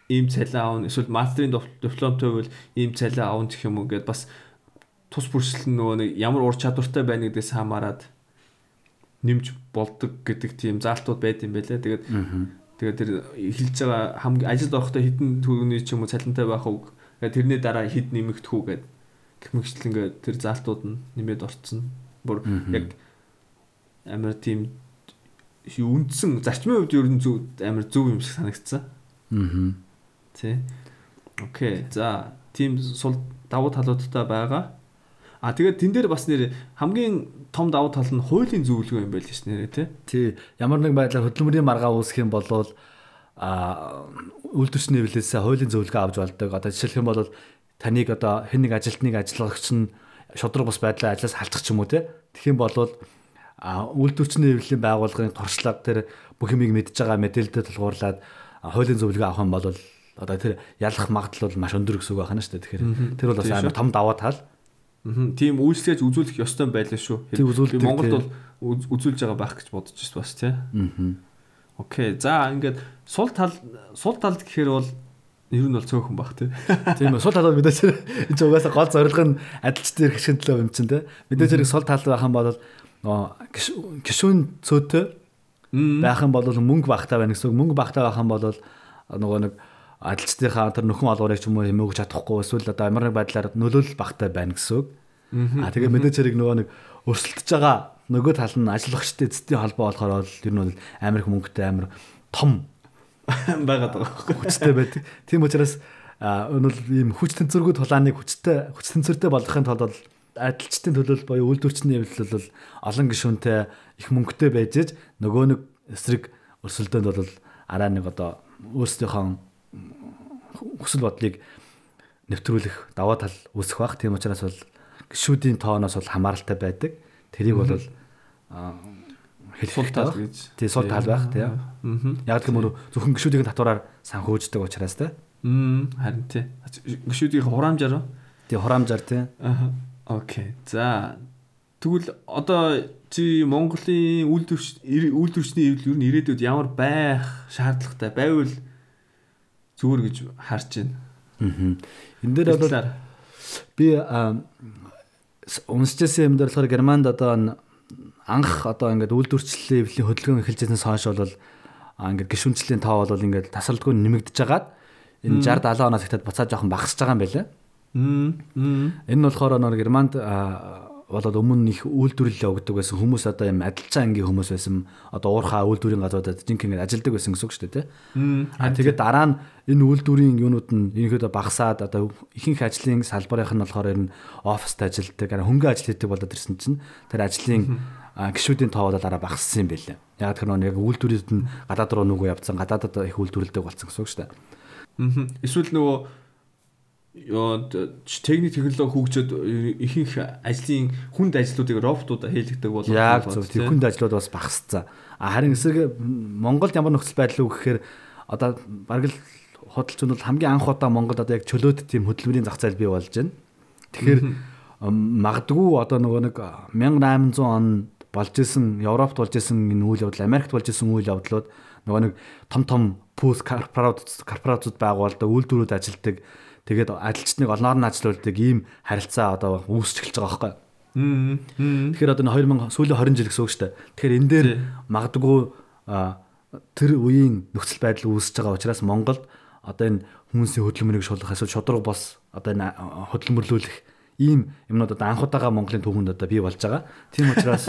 ийм цалин аавна эсвэл мастерын дипломтой байвал ийм цалин аавна гэх юм уу гэдээ бас тус бүрчлэн нөгөө нэг ямар ур чадвартай байна гэдгээс хамаарат нэмж болдог гэдэг тийм заалтууд байд юм байлаа. Тэгээд тэгээд тэр эхэлж байгаа хамгийн ажилд орохдоо хэдэн төгрөгийн ч юм уу цалинтай байх уу тэрний дараа хэд нэмэгдэх үү гэд гихмэгчлэн ингээд тэр заалтууд нь нэмээд орцсон. Бүр яг амар тийм үндсэн зарчмын хувьд ер нь зөв амар зөв юм шиг санагдсан.
Аа.
Тэ. Окей. За, тийм сул давуу талуудтай байгаа. А тэгээд тэн дээр бас нэр хамгийн том давуу тал нь хуулийн зөвлөгөө юм байл ш нэрэ тий.
Тий. Ямар нэг байдлаар хөдөлмөрийн маргаа үүсэх юм бол а үйлдвэрчний хэвлэлээс хуулийн зөвлөгөө авч болдог. Одоо жишээлх юм бол таныг одоо хэн нэг ажилтныг ажиллагч нь шудраг бус байдлаар ажлаас халчих ч юм уу те. Тэгэх юм бол а үйлдвэрчний хэвлэлийн байгууллагын туршлага тэр бүх юмыг мэдж байгаа мэдээлэлд тулгуурлаад хуулийн зөвлөгөө авах юм бол одоо тэр ялах магадлал бол маш өндөр гэсэн үг байна шүү дээ. Тэгэхээр тэр бол бас амар том даваа тал.
Мгм. Тийм үйлчлэж үзүүлэх ёстой байлаа шүү. Би Монголд бол үз- үзүүлж байгаа байх гэж бодож байна бас тий.
Аа.
Окей. За ингээд сул тал сул талд гэхээр бол ер нь бол цөөхөн бах тий.
Тийм үү. Сул талд мэдээж энэ угаасаа гол зорилго нь адилчдын хэрхэн төлөө юм чинь те. Мэдээж хэрэг сул тал байх юм бол гишүүн цөөтэй байх юм бол мөнгө багтаа байна гэсэн үг. Мөнгө багтаа байх юм бол нөгөө нэг адилчдынхаа тэр нөхөн олгорыг ч юм уу хэмээгч чадахгүй эсвэл одоо ямар нэг байдлаар нөлөөлөл багтаа байна гэсэн үг. Аа тэгээ мэдээж хэрэг нөгөө нэг өрсөлдөж байгаа нөгөө тал нь ажиллагчтай эцсийн холбоо болохоор бол ер нь амар их мөнгөтэй амар том
байгаад байгаа байхгүй.
хүчтэй байдаг. Тийм учраас бол ийм хүч тэнцвэргүй тулааныг хүчтэй хүч тэнцвэртэй болгохын тулд бол адилчдын төлөөл буюу үйлдвэрчний хэвлэл бол олон гишүүнтэй их мөнгөтэй байж нөгөө нэг эсрэг өрсөлдөөнд бол араа нэг одоо өөрсдийнхөө хүсэл бодлыг нэвтрүүлэх даваа тал үүсэх бах. Тийм учраас бол гишүүдийн тооноос бол хамааралтай байдаг. Тэрийг бол хэлэх
тал гэж.
тий сул тал байх тий. Яг гэмөр зөвхөн гişүүдийн татвараар санхүүждэг учраас тий.
Харин тий. Гүшүүдийн хураамжаар. уу?
Тий хураамжаар тий.
Аа. Окей. За тэгвэл одоо чи Монголын үйлдвэрч үйлдвэрчний хэвлэл ер нь ирээдүйд ямар байх шаардлагатай байвал зүгээр гэж харж байна.
Аа. Энд дээр бол би уншижсэн юм дээр болохоор Германд одоо анх одоо ингээд үйлдвэрчлэлийн эвлэлийн хөдөлгөөн эхэлжсэнээс хойш бол ингээд гişүнчлийн тоо бол ингээд тасралтгүй нэмэгдэж хагаад энэ 60 70 оноос ихтэй буцаад жоохон багасж байгаа юм байлаа. Энэ нь болохоор нөр Германд болоод өмнө их үйлдвэрлэлээ өгдөг байсан хүмүүс одоо юм адилчаа ангийн хүмүүс байсан одоо уурхаа үйлдвэрийн газруудад жинхэнэ ажилдаг байсан гэсэн үг шүү дээ тий.
Мм.
А тэгээд дараа нь энэ үйлдвэрийн юунууд нь ерөнхийдөө багасаад одоо ихэнх ажлын салбарынх нь болохоор ер нь оффист ажилдаг, арай хөнгөн ажил хийдэг болоод ирсэн чинь тэр ажлын а, гишүүдийн тоо бол дараа багассан юм байлээ. Яг тэр нэг яг үйлдвэрүүд нь гадаад руу нүгөө явцсан, гадаадад их үйлдвэрлэдэг болсон гэсэн үг шүү дээ.
Мгм. Эсвэл нөгөө техник технологи хөгжөөд ихэнх ажлын хүнд ажлуудыг роботуудаар хийлгдэг болов
Яг зөв тэр хүнд ажлууд бас багасцсан. А харин эсрэг Монголд ямар нөхцөл байдал үг гэхээр одоо бараг л худалч нь бол хамгийн анх удаа Монголд одоо яг чөлөөт тийм хөдөлмөрийн зах зээл бий болж байна. Тэгэхээр магадгүй одоо нөгөө нэг 1800 он болж исэн Европт болж исэн энэ үйл явдал Америкт болж исэн үйл явдлууд нөгөө нэг том том пүүс корпорат корпорацууд байгуулдаг үйлдвэрүүд ажилдаг тэгээд ажилчныг олноор нь ажилуулдаг ийм харилцаа одоо үүсч эхэлж байгаа байхгүй. Тэгэхээр одоо 2000 сүүлийн 20 жил гэсэн үг шүү дээ. Тэгэхээр энэ дээр магадгүй тэр үеийн нөхцөл байдал үүсэж байгаа учраас Монголд одоо энэ хүмүүсийн хөдөлмөрийг шулах эсвэл шудраг бос одоо энэ хөдөлмөрлүүлэх ийм юмнууд одоо анх удаага Монголын түүхэнд одоо бий болж байгаа. Тийм учраас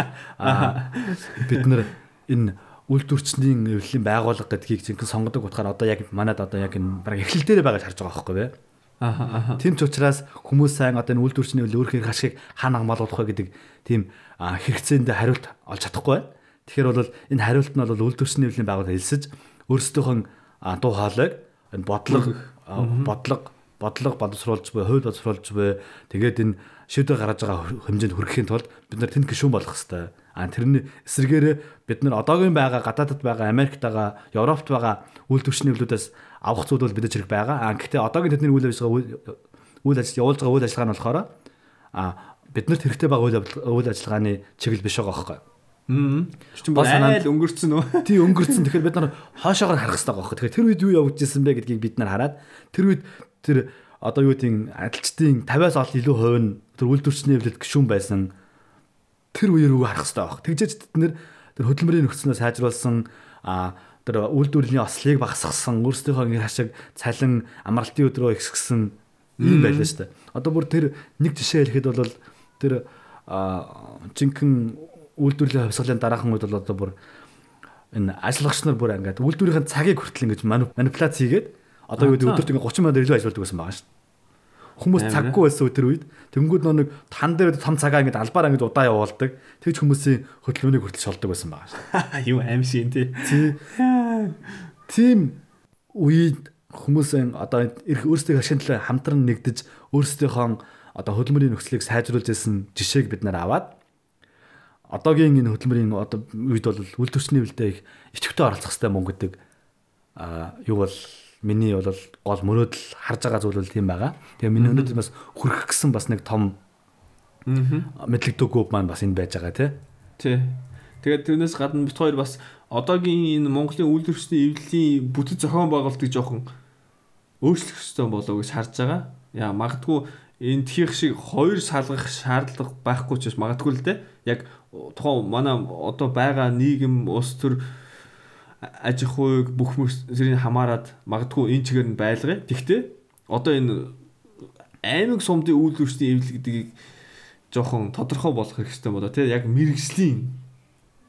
бид нар энэ үйлдвэрчний эвлэлийн байгууллага гэдгийг зинхэнэ сонгодог утгаар одоо яг манад одоо яг энэ баг эхлэл дээр байгаа харж байгаа байхгүй юу? Тийм ч учраас хүмүүс сайн одоо энэ үйлдвэрчний үйл өөрхийн ашиг хаана хамгаалуулах вэ гэдэг тийм а, хэрэгцээнд хариулт олж чадахгүй байна. Тэгэхээр бол энэ хариулт нь бол үйлдвэрчний үеийн байгууллага хэлсэж өөрсдийнхөө дуу хоолойг энэ бодлого бодлого бодлого боловсруулж буй, хууль боловсруулж буй тэгээд энэ шийдвэр гаргаж байгаа хэмжээнд хүрэхийн тулд бид нар тэнд гишүүн болох хэрэгтэй. А тэрний эсрэгээрээ бид нар одоогийн байгаа гадаадд байгаа Америкт байгаа Европт байгаа үйлдвэрчний хөлүүдээс авах зүйл бол бид зэрэг байгаа. А гэхдээ одоогийн тэдний үйл ажиллагаа үйл- ажил явуулж байгаа үйл ажиллагаа нь болохоор а биднэрт хэрэгтэй байгаа үйл ажиллагааны чиглэл биш байгаа байхгүй.
Мм.
Бас
айл өнгөрцөн үү?
Тий өнгөрцөн. Тэгэхээр бид нар хоошоогоор харах хэрэгтэй байгаа байхгүй. Тэгэхээр тэр үед юу явж ирсэн бэ гэдгийг бид нар хараад тэр үед тэр одоо юу гэдэг адилчдын 50-аас ол илүү хувь нь тэр үйлдвэрчний хөвлөд гişүүн байсан тэр үеэр рүү харах хэрэгтэй байх. Тэгжээч бид нэр тэр хөдөлмөрийн нөхцөлөө сайжруулсан а тэр үйлдвэрлэлийн ослыг багасгасан өөрсдийнхөө гэр хашиг цалин амралтын өдрөө ихсгсэн юм байлаа шүү дээ. Одоо бүр тэр нэг жишээ хэлэхэд бол тэр жинхэнэ үйлдвэрлэлийн хувьсгалын дараахан үед бол одоо бүр энэ ажиллагч нар бүр ингээд үйлдвэрийн цагийг хүртэл ингэж манипуляц хийгээд одоо юу гэдэг өдөрт ингээд 30 минут илүү ажилладаг байсан байгаа шүү дээ. Хүмүүс цаггүй байсан тэр үед. Тэнгүүд нөө нэг тан дээр том цагаа ингээд албаар ингээд удаа явуулдаг. Тэгж хүмүүсийн хөдөлмөрийг хүртэл шолдог байсан байгаа шүү.
Юу аим шин тий.
Тий. Тийм үед хүмүүсийн одоо эрх өөрсдөө ашиглан хамтран нэгдэж өөрсдийнхөө одоо хөдөлмөрийн нөхцөлийг сайжруулж ирсэн жишээг бид нар аваад одоогийн энэ хөдөлмөрийн одоо үед бол үйлдвэрчний хөвлөдөө их идэвхтэй оролцох хэрэгтэй мөн гэдэг а юу бол миний бол гол мөрөөдөл харж байгаа зүйл бол тийм байгаа. Тэгээ миний өнөөдөр бас хүрэх гэсэн бас нэг том мэдлэгдэггүй маань бас энэ байж байгаа тий.
Тий. Тэгээд тэрнээс гадна бит хоёр бас одоогийн энэ Монголын үйлдвэрчний эвлэлийн бүтэц зохион байгуулалтыг жоохон өөрчлөх хэрэгтэй болоо гэж харж байгаа. Яа магадгүй энэ тхих шиг хоёр салгах шаардлага байхгүй ч бас магадгүй л дээ. Яг тухайн манай одоо байгаа нийгэм улс төр аж ахуйг бүх зүйлийг хамаарад магадгүй энэ чигээр нь байлгая. Тэгтээ одоо энэ аймаг сумдын үйлдвэрчний эвлэл гэдгийг жоохон тодорхой болгох хэрэгтэй болоо тий яг мэрэгжлийн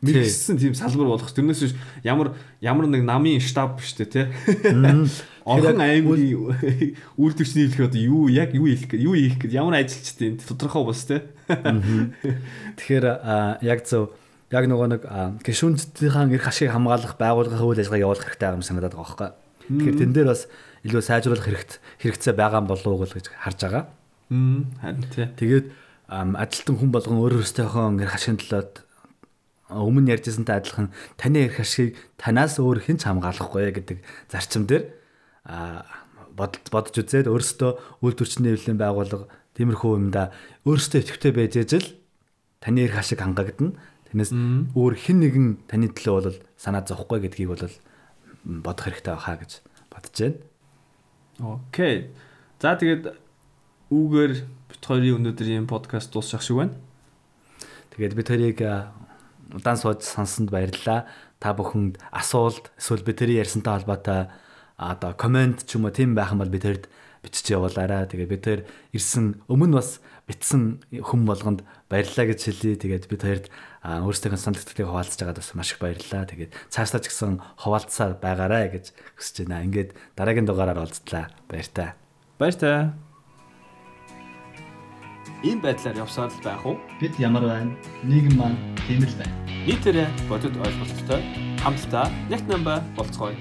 мэрэгсэн тийм салбар болох. Тэрнээс биш ямар ямар нэг намын штаб биш үү те. Орхон аймгийн үйлдвэрчний хэлэх одоо юу яг юу хэлэх гээд юу хийх гээд ямар ажилчтай тодорхой бос те.
Тэгэхээр яг зөв яг нөгөө нэг гişүнцтийн эрх ашиг хамгаалах байгууллагын үйл ажиллагаа явуулах хэрэгтэй байгаа юм санагдаад байгаа байхгүй. Тэгэхээр тэн дээр бас илүү сайжруулах хэрэгт хэрэгцээ байгаа юм болов уу гэж харж байгаа.
Харин тий.
Тэгээд ажилтан хүн болгон өөр өөртөөхөө эрх ашигын талаад өмнө ярьжсантай адилхан таны эрх ашигыг танаас өөр хэн ч хамгаалахгүй гэдэг зарчим дээр бодож үзээд өөрөөсөө үйлдвэрчний хэвлэлийн байгууллага тиймэрхүү юмда өөрөөсөө идэвхтэй байж ижил таны эрх ашиг хангагдана. Тэрнээс өөр хэн нэгэн таны төлөө бол санаа зовхгүй гэдгийг бол бодох хэрэгтэй байхаа гэж бодож байна.
Окей. За тэгээд үүгээр бит хоёрын өнөөдрийн подкаст дуусах шиг байна.
Тэгээд бид хоёрыг удаан сууж сонссонд баярлалаа. Та бүхэнд асуулт эсвэл бидний ярьсантай холбоотой одоо комент ч юм уу тийм байх юм бол бидэрд бичиж явуулаарай. Тэгээ бид тэр ирсэн өмнө бас битсэн хүм болгонд баярлалаа гэж хэлье. Тэгээд бид хоёрд өөрсдийнхөө санагдтыг хуваалцаж байгаад бас маш их баярлалаа. Тэгээд цаашдаа ч гэсэн хуваалцсаар байгаарай гэж хүсэж байна. Ингээд дараагийн дугаараар уулзлаа. Баяр та.
Баяр та. Ийм байдлаар явсаар л байх уу?
Бид ямар байна? Нийгэм маань тийм л байна.
Нийтээрээ бодит ойлголттой хамтдаа нэг намба болцгоё.